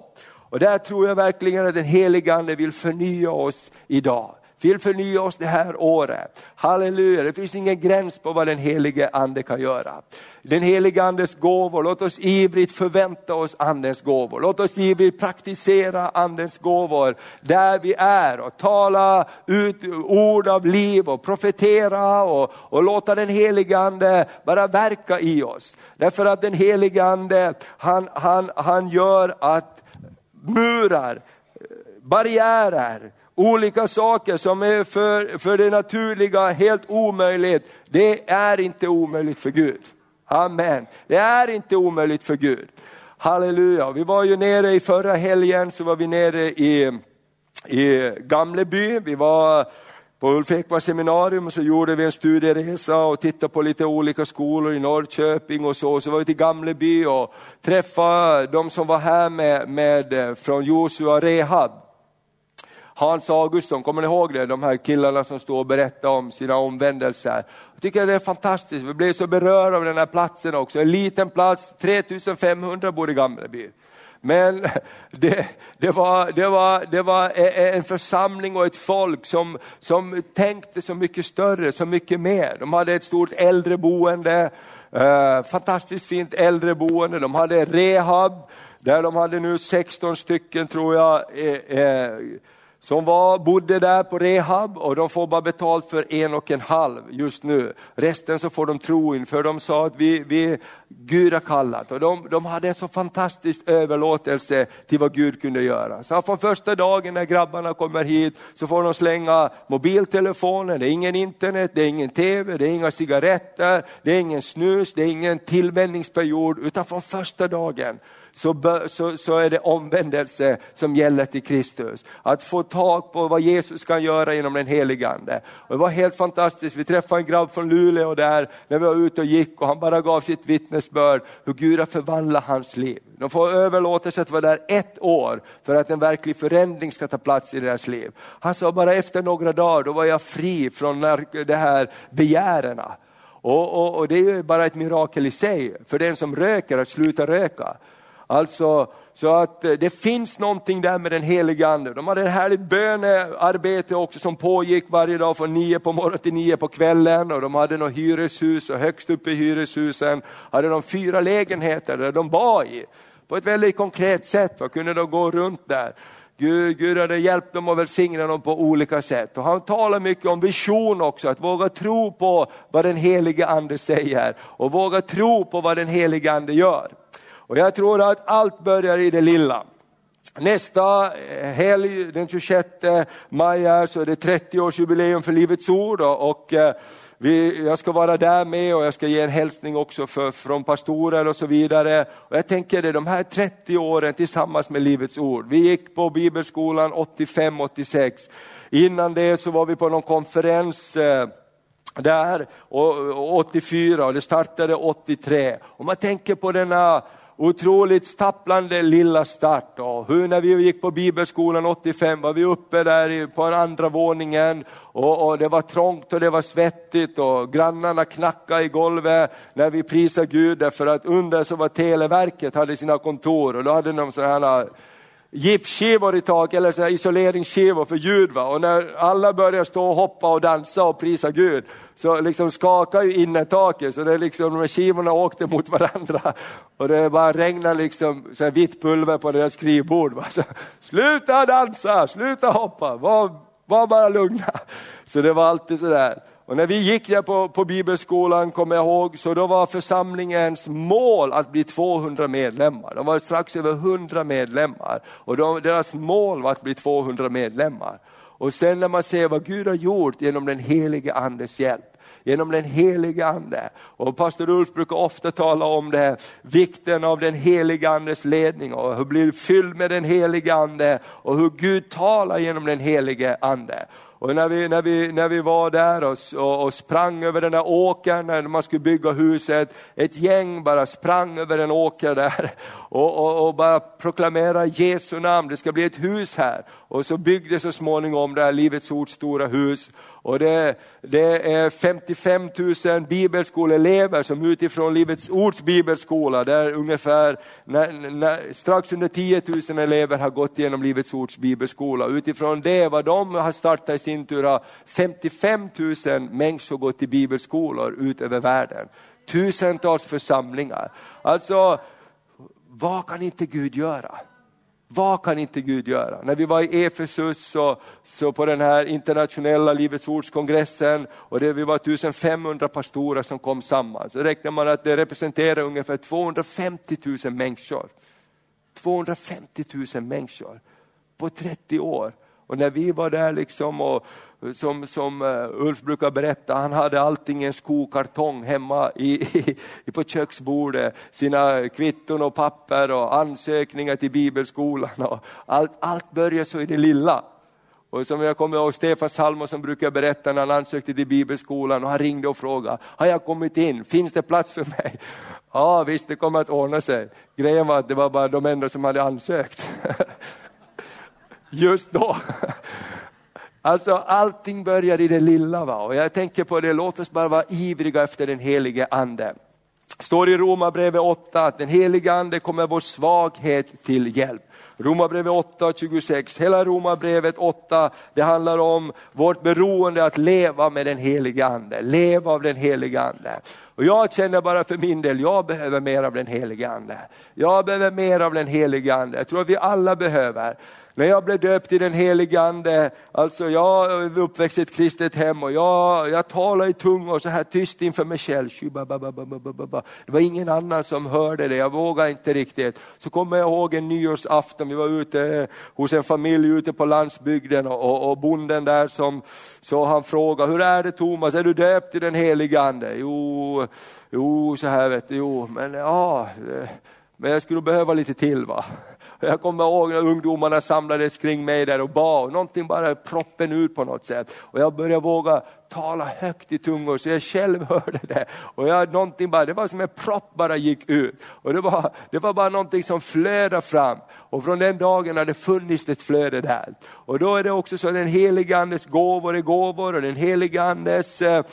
Speaker 1: Och där tror jag verkligen att den helige ande vill förnya oss idag vill förnya oss det här året. Halleluja, det finns ingen gräns på vad den helige ande kan göra. Den helige andes gåvor, låt oss ivrigt förvänta oss andens gåvor. Låt oss ivrigt praktisera andens gåvor där vi är och tala ut ord av liv och profetera och, och låta den helige ande bara verka i oss. Därför att den helige ande, han, han, han gör att murar, barriärer, olika saker som är för, för det naturliga helt omöjligt, det är inte omöjligt för Gud. Amen. Det är inte omöjligt för Gud. Halleluja. Vi var ju nere i förra helgen, så var vi nere i, i Gamleby. Vi var på Ulf Ekman seminarium och så gjorde vi en studieresa och tittade på lite olika skolor i Norrköping och så. Så var vi till Gamleby och träffade de som var här med, med från Josua Rehab. Hans Augustsson, kommer ni ihåg det? De här killarna som står och berättar om sina omvändelser. Jag tycker det är fantastiskt, vi blev så berörda av den här platsen också. En liten plats, 3500 bor i Gamleby. Men det, det, var, det, var, det var e, e, en församling och ett folk som, som tänkte så mycket större, så mycket mer. De hade ett stort äldreboende, eh, fantastiskt fint äldreboende, de hade rehab, där de hade nu 16 stycken tror jag, eh, eh, som var, bodde där på rehab och de får bara betalt för en och en halv just nu. Resten så får de tro inför, de sa att vi, vi Gud har kallat och de, de hade en så fantastisk överlåtelse till vad Gud kunde göra. Så från första dagen när grabbarna kommer hit så får de slänga mobiltelefonen, det är ingen internet, det är ingen tv, det är inga cigaretter, det är ingen snus, det är ingen tillvänjningsperiod utan från första dagen så, så, så är det omvändelse som gäller till Kristus. Att få tag på vad Jesus kan göra genom den helige Ande. Och det var helt fantastiskt, vi träffade en grabb från Luleå där när vi var ute och gick och han bara gav sitt vittne vittnesbörd hur Gud har förvandlat hans liv. De får överlåtelse att vara där ett år för att en verklig förändring ska ta plats i deras liv. Han sa bara efter några dagar, då var jag fri från det här begärena. Och, och, och, det är ju bara ett mirakel i sig för den som röker att sluta röka. Alltså, så att eh, det finns någonting där med den heliga ande. De hade ett härligt bönearbete också som pågick varje dag från nio på morgonen till nio på kvällen och de hade något hyreshus och högst upp i hyreshusen hade de fyra lägenheter där de var i. På ett väldigt konkret sätt va? kunde de gå runt där. Gud, Gud hade hjälpt dem och välsignat dem på olika sätt. Och han talar mycket om vision också, att våga tro på vad den helige ande säger och våga tro på vad den helige ande gör. Och jag tror att allt börjar i det lilla. Nästa eh, helg, den 26 maj, så är det 30-årsjubileum för Livets Ord och eh, vi, jag ska vara där med och jag ska ge en hälsning också för, från pastorer och så vidare. Och jag tänker det, de här 30 åren tillsammans med Livets Ord. Vi gick på Bibelskolan 85-86. Innan det så var vi på någon konferens eh, där, och, 84 och det startade 83. Om man tänker på denna otroligt stapplande lilla start. Och hur när vi gick på bibelskolan 85 var vi uppe där på den andra våningen och, och, det var trångt och det var svettigt och grannarna knackade i golvet när vi prisade Gud därför att under så var Televerket hade sina kontor och då hade de sådana här gipsskivor i tak eller så isoleringsskivor för ljud. Va? Och när alla börjar stå och hoppa och dansa och prisa Gud så liksom skakar ju innertaket så det är liksom, de här skivorna åkte mot varandra och det bara regnar liksom så här vitt pulver på deras skrivbord. Va? Så, sluta dansa, sluta hoppa, var, var bara lugna. Så det var alltid sådär. Och när vi gick där på, på bibelskolan, kommer jag ihåg, så då var församlingens mål att bli 200 medlemmar. De var strax över 100 medlemmar och de, deras mål var att bli 200 medlemmar. Och sen när man ser vad Gud har gjort genom den helige andes hjälp, genom den helige ande. Och pastor Ulf brukar ofta tala om det, vikten av den helige andes ledning och hur blir fylld med den helige ande och hur Gud talar genom den helige ande. Och när vi, när vi, när vi var där och, och, och sprang över den där åkern när man skulle bygga huset, ett gäng bara sprang över en åker där och, och, och bara proklamera Jesu namn, det ska bli ett hus här. Och så byggdes så småningom det här Livets Ords stora hus och det, det är 55 000 bibelskoleelever som utifrån Livets Ords bibelskola, där ungefär när, när, strax under 10 000 elever har gått igenom Livets Ords bibelskola. Utifrån det, vad de har startat i sin tur, har 55 000 människor gått i bibelskolor ut över världen. Tusentals församlingar. Alltså, vad kan inte Gud göra? Vad kan inte Gud göra? När vi var i Efesus så, så på den här internationella Livets Ordskongressen och det, vi var 1500 pastorer som kom samman, så räknar man att det representerar ungefär 250 000 människor. 250 000 människor på 30 år. Och när vi var där liksom och som, som eh, Ulf brukar berätta, han hade allting i en skokartong hemma i, i, på köksbordet, sina kvitton och papper och ansökningar till bibelskolan. Och allt, allt började så i det lilla. Och som jag kommer ihåg Stefan Salmo som brukar berätta när han ansökte till bibelskolan och han ringde och frågade, har jag kommit in, finns det plats för mig? Ja visst, det kommer att ordna sig. Grejen var att det var bara de enda som hade ansökt. Just då. Alltså allting börjar i det lilla. Va? Och jag tänker på det, låt oss bara vara ivriga efter den helige ande. står i Romarbrevet 8 att den helige ande kommer vår svaghet till hjälp. Romarbrevet 8 och 26, hela Romarbrevet 8, det handlar om vårt beroende att leva med den helige ande, leva av den helige ande. Och jag känner bara för min del, jag behöver mer av den helige ande. Jag behöver mer av den helige ande, jag tror att vi alla behöver. När jag blev döpt i den helige Ande, alltså jag är uppväxt i ett kristet hem och jag, jag talar i tungor så här tyst inför mig själv. Det var ingen annan som hörde det, jag vågade inte riktigt. Så kommer jag ihåg en nyårsafton, vi var ute hos en familj ute på landsbygden och, och, och bonden där som, så han frågade, hur är det Thomas, är du döpt i den helige Ande? Jo, jo så här vet du, jo, men ja, eh, men jag skulle behöva lite till va. Jag kommer ihåg när ungdomarna samlades kring mig där och bad, någonting bara proppen ut på något sätt. Och jag började våga tala högt i tungor så jag själv hörde det. Och jag, någonting bara, det var som en propp bara gick ut. Och det var, det var bara någonting som flödade fram. Och från den dagen har det funnits ett flöde där. Och då är det också så att den helige andes gåvor är gåvor och den helige andes eh,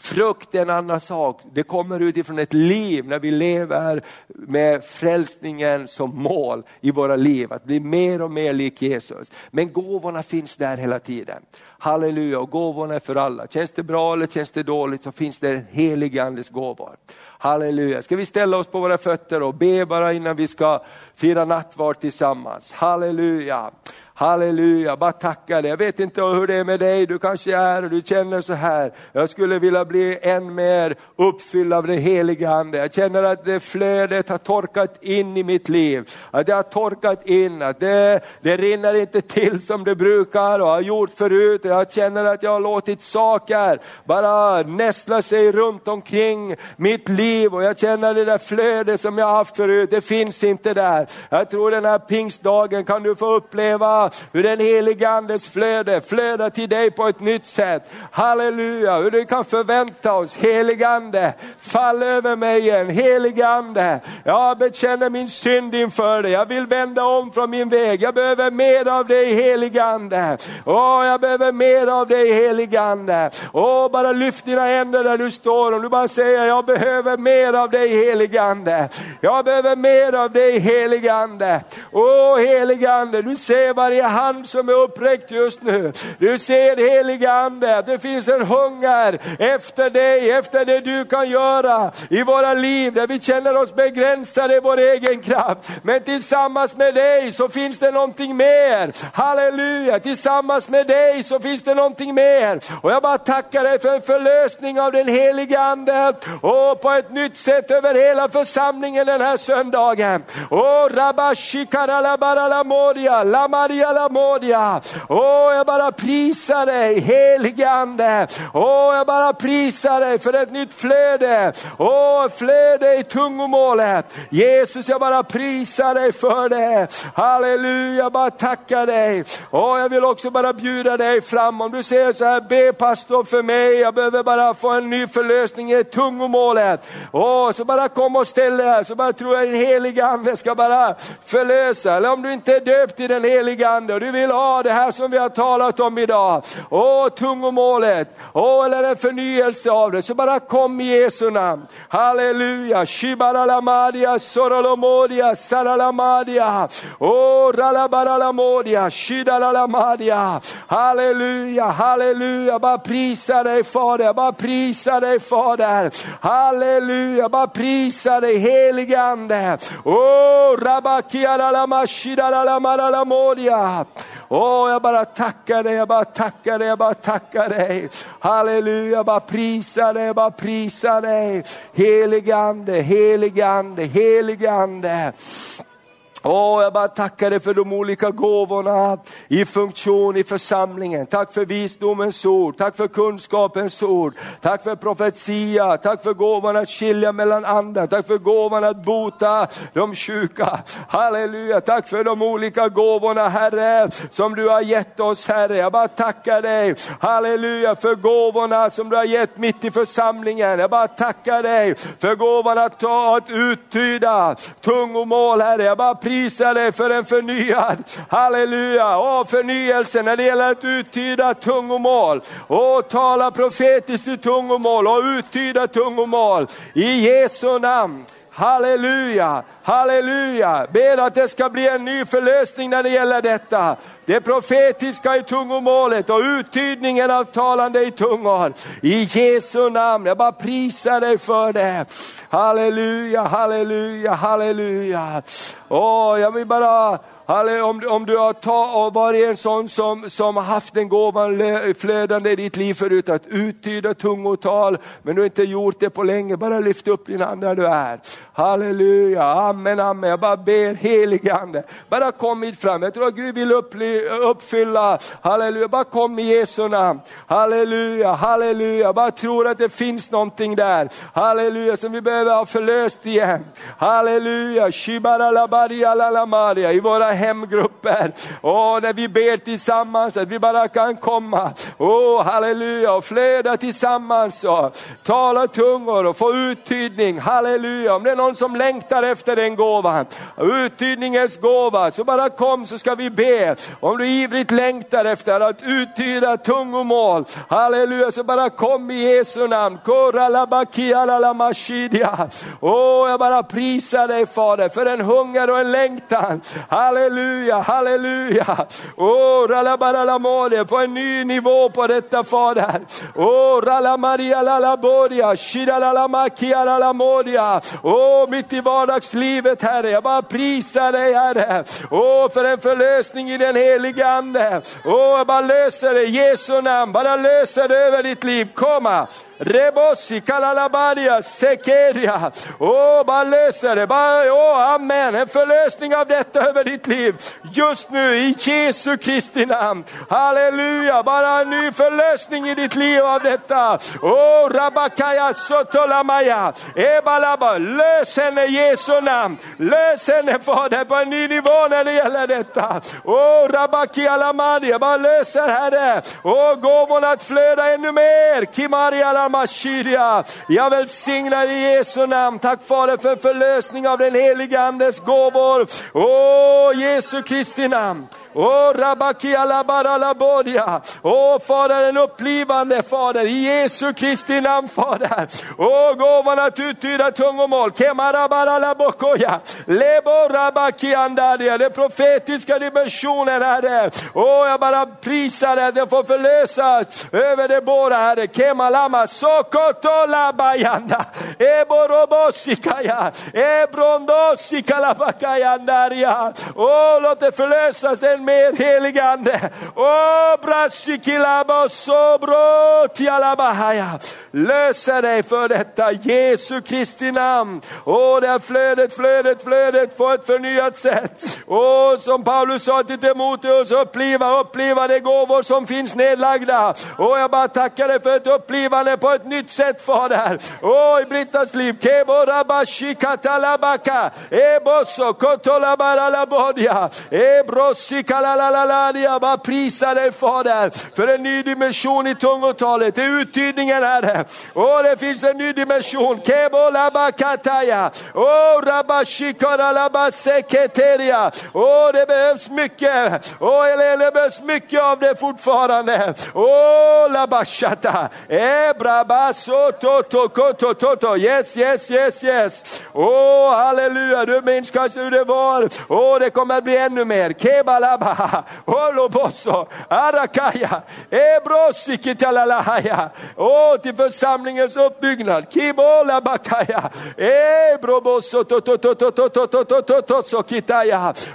Speaker 1: Frukt är en annan sak. Det kommer utifrån ett liv när vi lever med frälsningen som mål i våra liv, att bli mer och mer lik Jesus. Men gåvorna finns där hela tiden. Halleluja, och gåvorna är för alla. Känns det bra eller känns det dåligt så finns det en helig andes gåvor. Halleluja. Ska vi ställa oss på våra fötter och be bara innan vi ska fira nattvard tillsammans. Halleluja. Halleluja, bara tacka dig. Jag vet inte hur det är med dig, du kanske är och du känner så här. Jag skulle vilja bli än mer uppfylld av den heliga Ande. Jag känner att det flödet har torkat in i mitt liv. Att det har torkat in, att det, det rinner inte till som det brukar och har gjort förut. Jag känner att jag har låtit saker bara nästla sig runt omkring mitt liv och jag känner det där flödet som jag haft förut, det finns inte där. Jag tror den här pingstdagen kan du få uppleva hur den heliga Andes flöde flödar till dig på ett nytt sätt. Halleluja, hur du kan förvänta oss, helig Ande, fall över mig igen, helig Ande. Jag bekänner min synd inför dig, jag vill vända om från min väg, jag behöver mer av dig helig Ande. Åh, jag behöver mer av dig helig Ande. Åh, bara lyft dina händer där du står, och du bara säger jag behöver mer av dig helig Ande. Jag behöver mer av dig helig Ande. Åh helig Ande, du ser varje varje hand som är uppräckt just nu. Du ser helige Ande, det finns en hunger efter dig, efter det du kan göra i våra liv, där vi känner oss begränsade i vår egen kraft. Men tillsammans med dig så finns det någonting mer. Halleluja, tillsammans med dig så finns det någonting mer. Och jag bara tackar dig för en förlösning av den helige Ande och på ett nytt sätt över hela församlingen den här söndagen. Oh, la lamaria lamodia. Åh, jag bara prisar dig helige Ande. Åh, jag bara prisar dig för ett nytt flöde. Åh, flöde i tungomålet. Jesus, jag bara prisar dig för det. Halleluja, jag bara tackar dig. Åh, jag vill också bara bjuda dig fram. Om du säger så här, be pastor för mig, jag behöver bara få en ny förlösning i tungomålet. Åh, så bara kom och ställ dig här, så bara tror jag den heliga ande ska bara förlösa. Eller om du inte är döpt i den heliga ande och du vill ha det här som vi har talat om idag. Åh, tungomålet, åh, eller en förnyelse av det, så bara kom i Jesu namn. Halleluja, shibaralamadia, sorolomodia, saralamadia, åh, ralabaralamodia, shidaralamadia. Halleluja, halleluja, bara prisa dig Fader, bara prisa dig Fader. Halleluja, bara prisa dig helige Ande. Oh, rabakiaralamashidaralamaralamodia. Åh, jag bara tackar dig, jag bara tackar dig, jag bara tackar dig. Halleluja, jag bara prisar dig, jag bara prisar dig. Heligande, Ande, helige Åh, jag bara tackar dig för de olika gåvorna i funktion i församlingen. Tack för visdomens ord, tack för kunskapens ord, tack för profetia, tack för gåvan att skilja mellan andra, tack för gåvan att bota de sjuka. Halleluja, tack för de olika gåvorna Herre, som du har gett oss Herre. Jag bara tackar dig, halleluja, för gåvorna som du har gett mitt i församlingen. Jag bara tackar dig för gåvan att ta, att uttyda tungomål Herre. Jag bara prisar dig för en förnyad, halleluja, och förnyelse när det gäller att uttyda tungomål. Och tala profetiskt i tungomål och uttyda tungomål. I Jesu namn. Halleluja, halleluja. Ber att det ska bli en ny förlösning när det gäller detta. Det profetiska i tungomålet och uttydningen av talande i tungor. I Jesu namn, jag bara prisar dig för det. Halleluja, halleluja, halleluja. Åh, jag vill bara om, om du har ta, varit en sån som, som haft den gåvan flödande i ditt liv förut, att uttyda tungotal, men du inte gjort det på länge, bara lyft upp din hand där du är. Halleluja, amen, amen. Jag bara ber helige Ande, bara kom hit fram. Jag tror att Gud vill uppfylla, halleluja, bara kom i Jesu namn. Halleluja, halleluja, bara tror att det finns någonting där. Halleluja, som vi behöver ha förlöst igen. Halleluja, shibaralabaria i våra hemgrupper. Och när vi ber tillsammans, att vi bara kan komma. Åh, halleluja, och flöda tillsammans och tala tungor och få uttydning. Halleluja, om det är någon som längtar efter den gåvan, uttydningens gåva, så bara kom så ska vi be. Om du ivrigt längtar efter att uttyda tungomål, halleluja, så bara kom i Jesu namn. Åh, jag bara prisar dig Fader för en hunger och en längtan. Halleluja halleluja, halleluja. Oh, åh, ralabaralamole, på en ny nivå på detta Fader. Oh, åh, ralamaria lalaboria, shiralamakia lalamoria. Åh, oh, mitt i vardagslivet Herre, jag bara prisar dig Herre. Åh, för en förlösning i den heliga Ande. Åh, jag bara löser det i Jesu namn, bara löser det över ditt liv. Komma, Rebosi, kalalabaria, sekeria. Åh, bara löser det. Bara, åh, amen. En förlösning av detta över ditt liv liv. Just nu i Jesu Kristi namn. Halleluja, bara en ny förlösning i ditt liv av detta. Oh, Rabakaya Sotolamaya, Ebalaba, lös henne i Jesu namn. Lös henne Fader på en ny nivå när det gäller detta. Oh, Rabakia Lamadi, jag bara löser Herre. Oh, gåvorna att flöda ännu mer. Kimaria Lamashiria. Jag välsignar i Jesu namn. Tack Fader för förlösning av den heliga Andes gåvor. Oh, Jesu Kristi namn. Åh, Rabakia Labaralabodia. Åh, Fader, en upplivande Fader, i Jesu Kristi namn Fader. Åh, oh, gåvan att uttyda tungomål. Kemarabarabokoja. Lebo Rabakiandadia, den profetiska dimensionen Herre. Åh, oh, jag bara prisar dig att den får förlösas över det båda Herre. Kemalama sokotolabajanda, Eborobosikaya. Ebrondosikalabakayandaria. Åh, låt det förlösas en mer helig Ande. Lösa dig för detta, Jesu Kristi namn. Åh, det här flödet, flödet, flödet på ett förnyat sätt. Åh, som Paulus sa till Timoteus, uppliva, uppliva de gåvor som finns nedlagda. Åh, jag bara tackar dig för ett upplivande på ett nytt sätt, Fader. Åh, i Brittas liv, kebo rabashi katalabaka, ebosso kotolabaralabodia, ebrosi kalalaladia. Bara prisa dig, Fader, för en ny dimension i tungotalet, det är uttydningen, Herre. Åh, det finns en ny dimension. Kebo labakataya. Åh, rabashikara labaseketeria. Åh, det behövs mycket. Åh, det behövs mycket av det fortfarande. Åh, labashata. Ebrabaso. Yes, yes, yes, yes. Åh, halleluja. Du minns kanske hur det var. Åh, det kommer att bli ännu mer. Kebalaba. Åh. Arakaya. Ebrosikitalalahaja. Åh, till församlingens uppbyggnad. Kibola bakaya.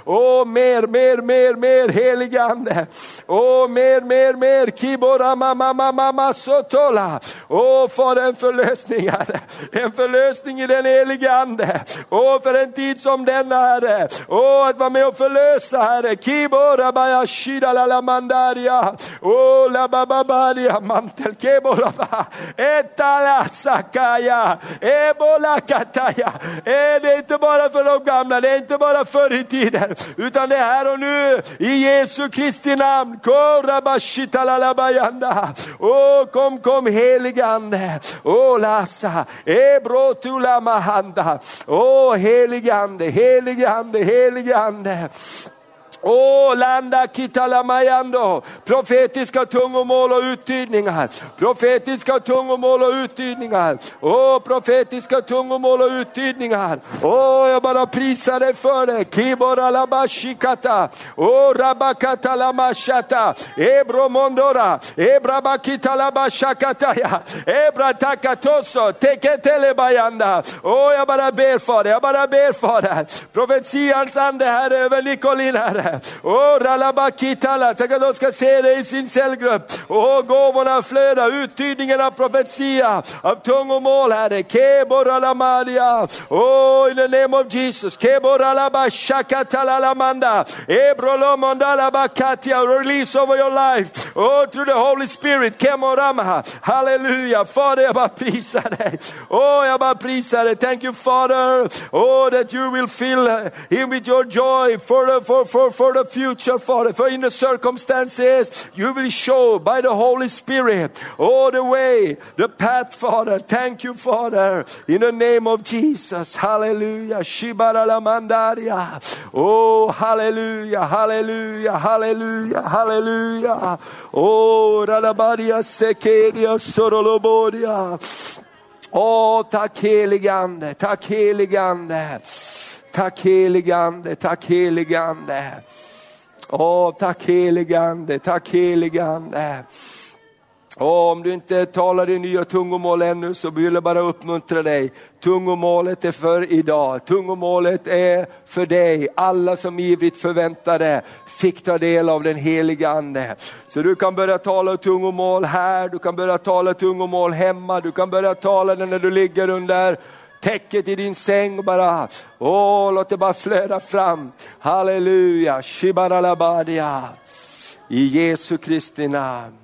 Speaker 1: Åh, mer, mer, mer, mer heligande. Åh, mer, mer, mer. Mama mama sotola. Åh, för en förlösning Herre. En förlösning i den helige Ande. Åh, för en tid som denna Herre. Åh, att vara med och förlösa Herre. Kibora baya shida la la mandaria. o la bababaria mantel. Kibora ba. Etala sakaya. Ebola kataya. Det är inte bara för de gamla, det är inte bara förr i tiden, utan det är här och nu. I Jesu Kristi namn. kora bashita la la bayanda. O kom, kom helige Ande. o lasa. Ebrotula mahanda. Åh, helige Ande, helige Ande, helige Ande. Åh, landa kitalamayando. Profetiska tungomål och uttydningar. Profetiska tungomål och uttydningar. Åh, profetiska tungomål och uttydningar. Åh, jag bara prisar dig för det. Kibora labashikata. Åh, rabakata lamashata. Ebromondora. Ebrabakita labashakataya. Ebratakatoso. Teketelebayanda. Åh, jag bara ber för det. Jag bara ber för det. Profetians ande här över Nicolin Herre. Åh, ralabakitala, tänk att de ska se det i sin cellgrupp. Åh, gåvorna flödar, uttydningen av profetia, av tungomål Herre. Keboralamadia. oh, in the name of Jesus. Keboralabashakatalalamanda. Ebrolomondalabakatia. Release over your life. Oh, through the Holy Spirit. Kemoramaha. Halleluja. Fader, jag bara prisar dig. Åh, jag bara prisar dig. Thank you Father. Oh, that you will fill him with your joy for, for, for, for the future, Father. For in the circumstances, you will show by the Holy Spirit all the way, the path, Father. Thank you, Father. In the name of Jesus. Hallelujah. Shibaralamandaria. Oh, hallelujah, hallelujah, hallelujah, hallelujah. Oh, Ralabadia Sekedia Sorolobodia. Oh, Åh, tack heligande, heligande. Tack heligande, tack heligande. Åh, tack heligande, tack heligande. Och om du inte talar i nya tungomål ännu så vill jag bara uppmuntra dig. Tungomålet är för idag, tungomålet är för dig. Alla som ivrigt förväntade fick ta del av den heliga Ande. Så du kan börja tala tungomål här, du kan börja tala tungomål hemma, du kan börja tala det när du ligger under täcket i din säng bara, åh, låt det bara flöda fram. Halleluja, shibaralabadia. I Jesu Kristi namn.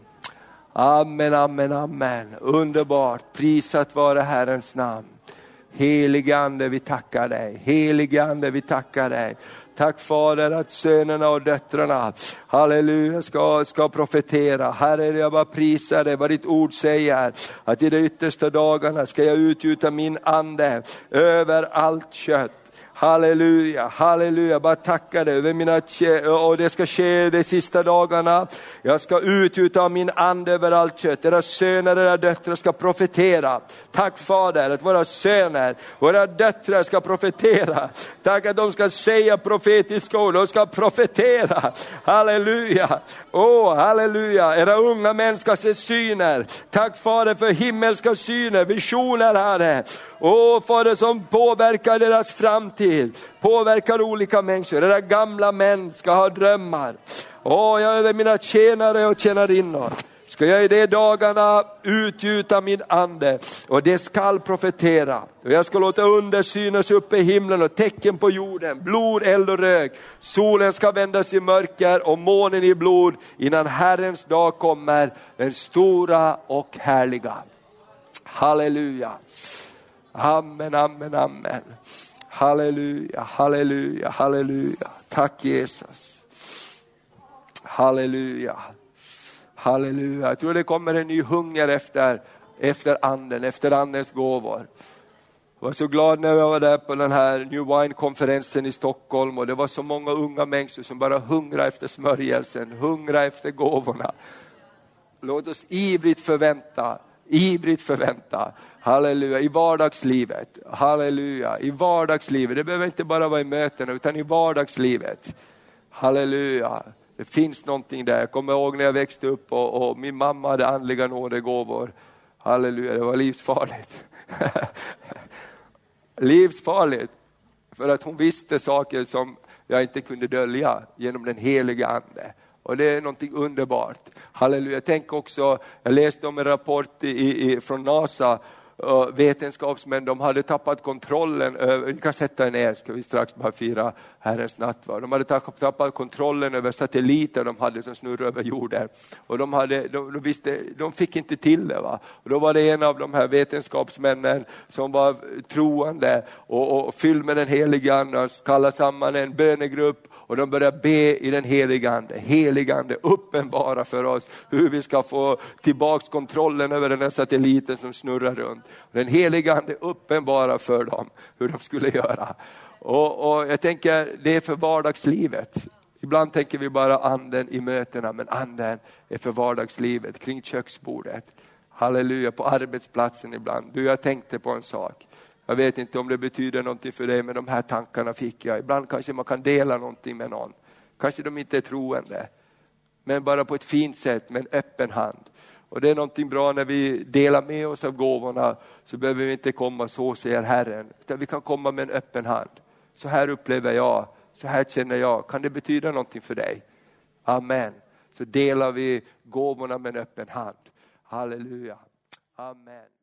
Speaker 1: Amen, amen, amen. Underbart, prisat vare Herrens namn. Helige Ande, vi tackar dig. Helige Ande, vi tackar dig. Tack Fader att sönerna och döttrarna, halleluja, ska, ska profetera. Herre, jag bara prisar dig vad ditt ord säger, att i de yttersta dagarna ska jag utgjuta min ande över allt kött. Halleluja, halleluja, bara tacka dig över mina, och det ska ske de sista dagarna. Jag ska utgjuta min ande över allt kött. era söner och era döttrar ska profetera. Tack Fader att våra söner, våra döttrar ska profetera. Tack att de ska säga profetiska ord, de ska profetera. Halleluja, åh oh, halleluja, era unga män ska se syner. Tack Fader för himmelska syner, visioner Herre. Åh Fader som påverkar deras framtid, påverkar olika människor. Era gamla män ska ha drömmar. Åh, jag över mina tjänare och tjänarinnor ska jag i de dagarna utgjuta min ande och det skall profetera. Och jag ska låta under synas uppe i himlen och tecken på jorden, blod, eld och rök. Solen ska vändas i mörker och månen i blod innan Herrens dag kommer, den stora och härliga. Halleluja. Amen, amen, amen. Halleluja, halleluja, halleluja. Tack Jesus. Halleluja. Halleluja. Jag tror det kommer en ny hunger efter, efter anden, efter andens gåvor. Jag var så glad när jag var där på den här New Wine-konferensen i Stockholm och det var så många unga människor som bara hungrade efter smörjelsen, hungrade efter gåvorna. Låt oss ivrigt förvänta, ivrigt förvänta Halleluja, i vardagslivet. Halleluja, i vardagslivet. Det behöver inte bara vara i mötena, utan i vardagslivet. Halleluja, det finns någonting där. Jag kommer ihåg när jag växte upp och, och min mamma hade andliga nådegåvor. Halleluja, det var livsfarligt. livsfarligt, för att hon visste saker som jag inte kunde dölja genom den heliga Ande. Och det är någonting underbart. Halleluja. Tänk också, jag läste om en rapport i, i, från NASA vetenskapsmän de hade tappat kontrollen över, ni kan sätta er ner ska vi strax bara fira Herrens nattvard. De hade tappat kontrollen över satelliter de hade som snurrade över jorden. Och de, hade, de, de, visste, de fick inte till det. Va? Och då var det en av de här vetenskapsmännen som var troende och, och fylld med den heliga Ande, kallade samman en bönegrupp och de började be i den heliga Ande. Heliga Ande uppenbara för oss hur vi ska få tillbaks kontrollen över den här satelliten som snurrar runt. Den heliga Ande uppenbara för dem hur de skulle göra. Och, och jag tänker, det är för vardagslivet. Ibland tänker vi bara anden i mötena, men anden är för vardagslivet, kring köksbordet. Halleluja, på arbetsplatsen ibland. Du, jag tänkte på en sak. Jag vet inte om det betyder någonting för dig, men de här tankarna fick jag. Ibland kanske man kan dela någonting med någon. Kanske de inte är troende, men bara på ett fint sätt med en öppen hand. Och det är någonting bra när vi delar med oss av gåvorna, så behöver vi inte komma så säger Herren, utan vi kan komma med en öppen hand. Så här upplever jag, så här känner jag, kan det betyda någonting för dig? Amen. Så delar vi gåvorna med en öppen hand. Halleluja. Amen.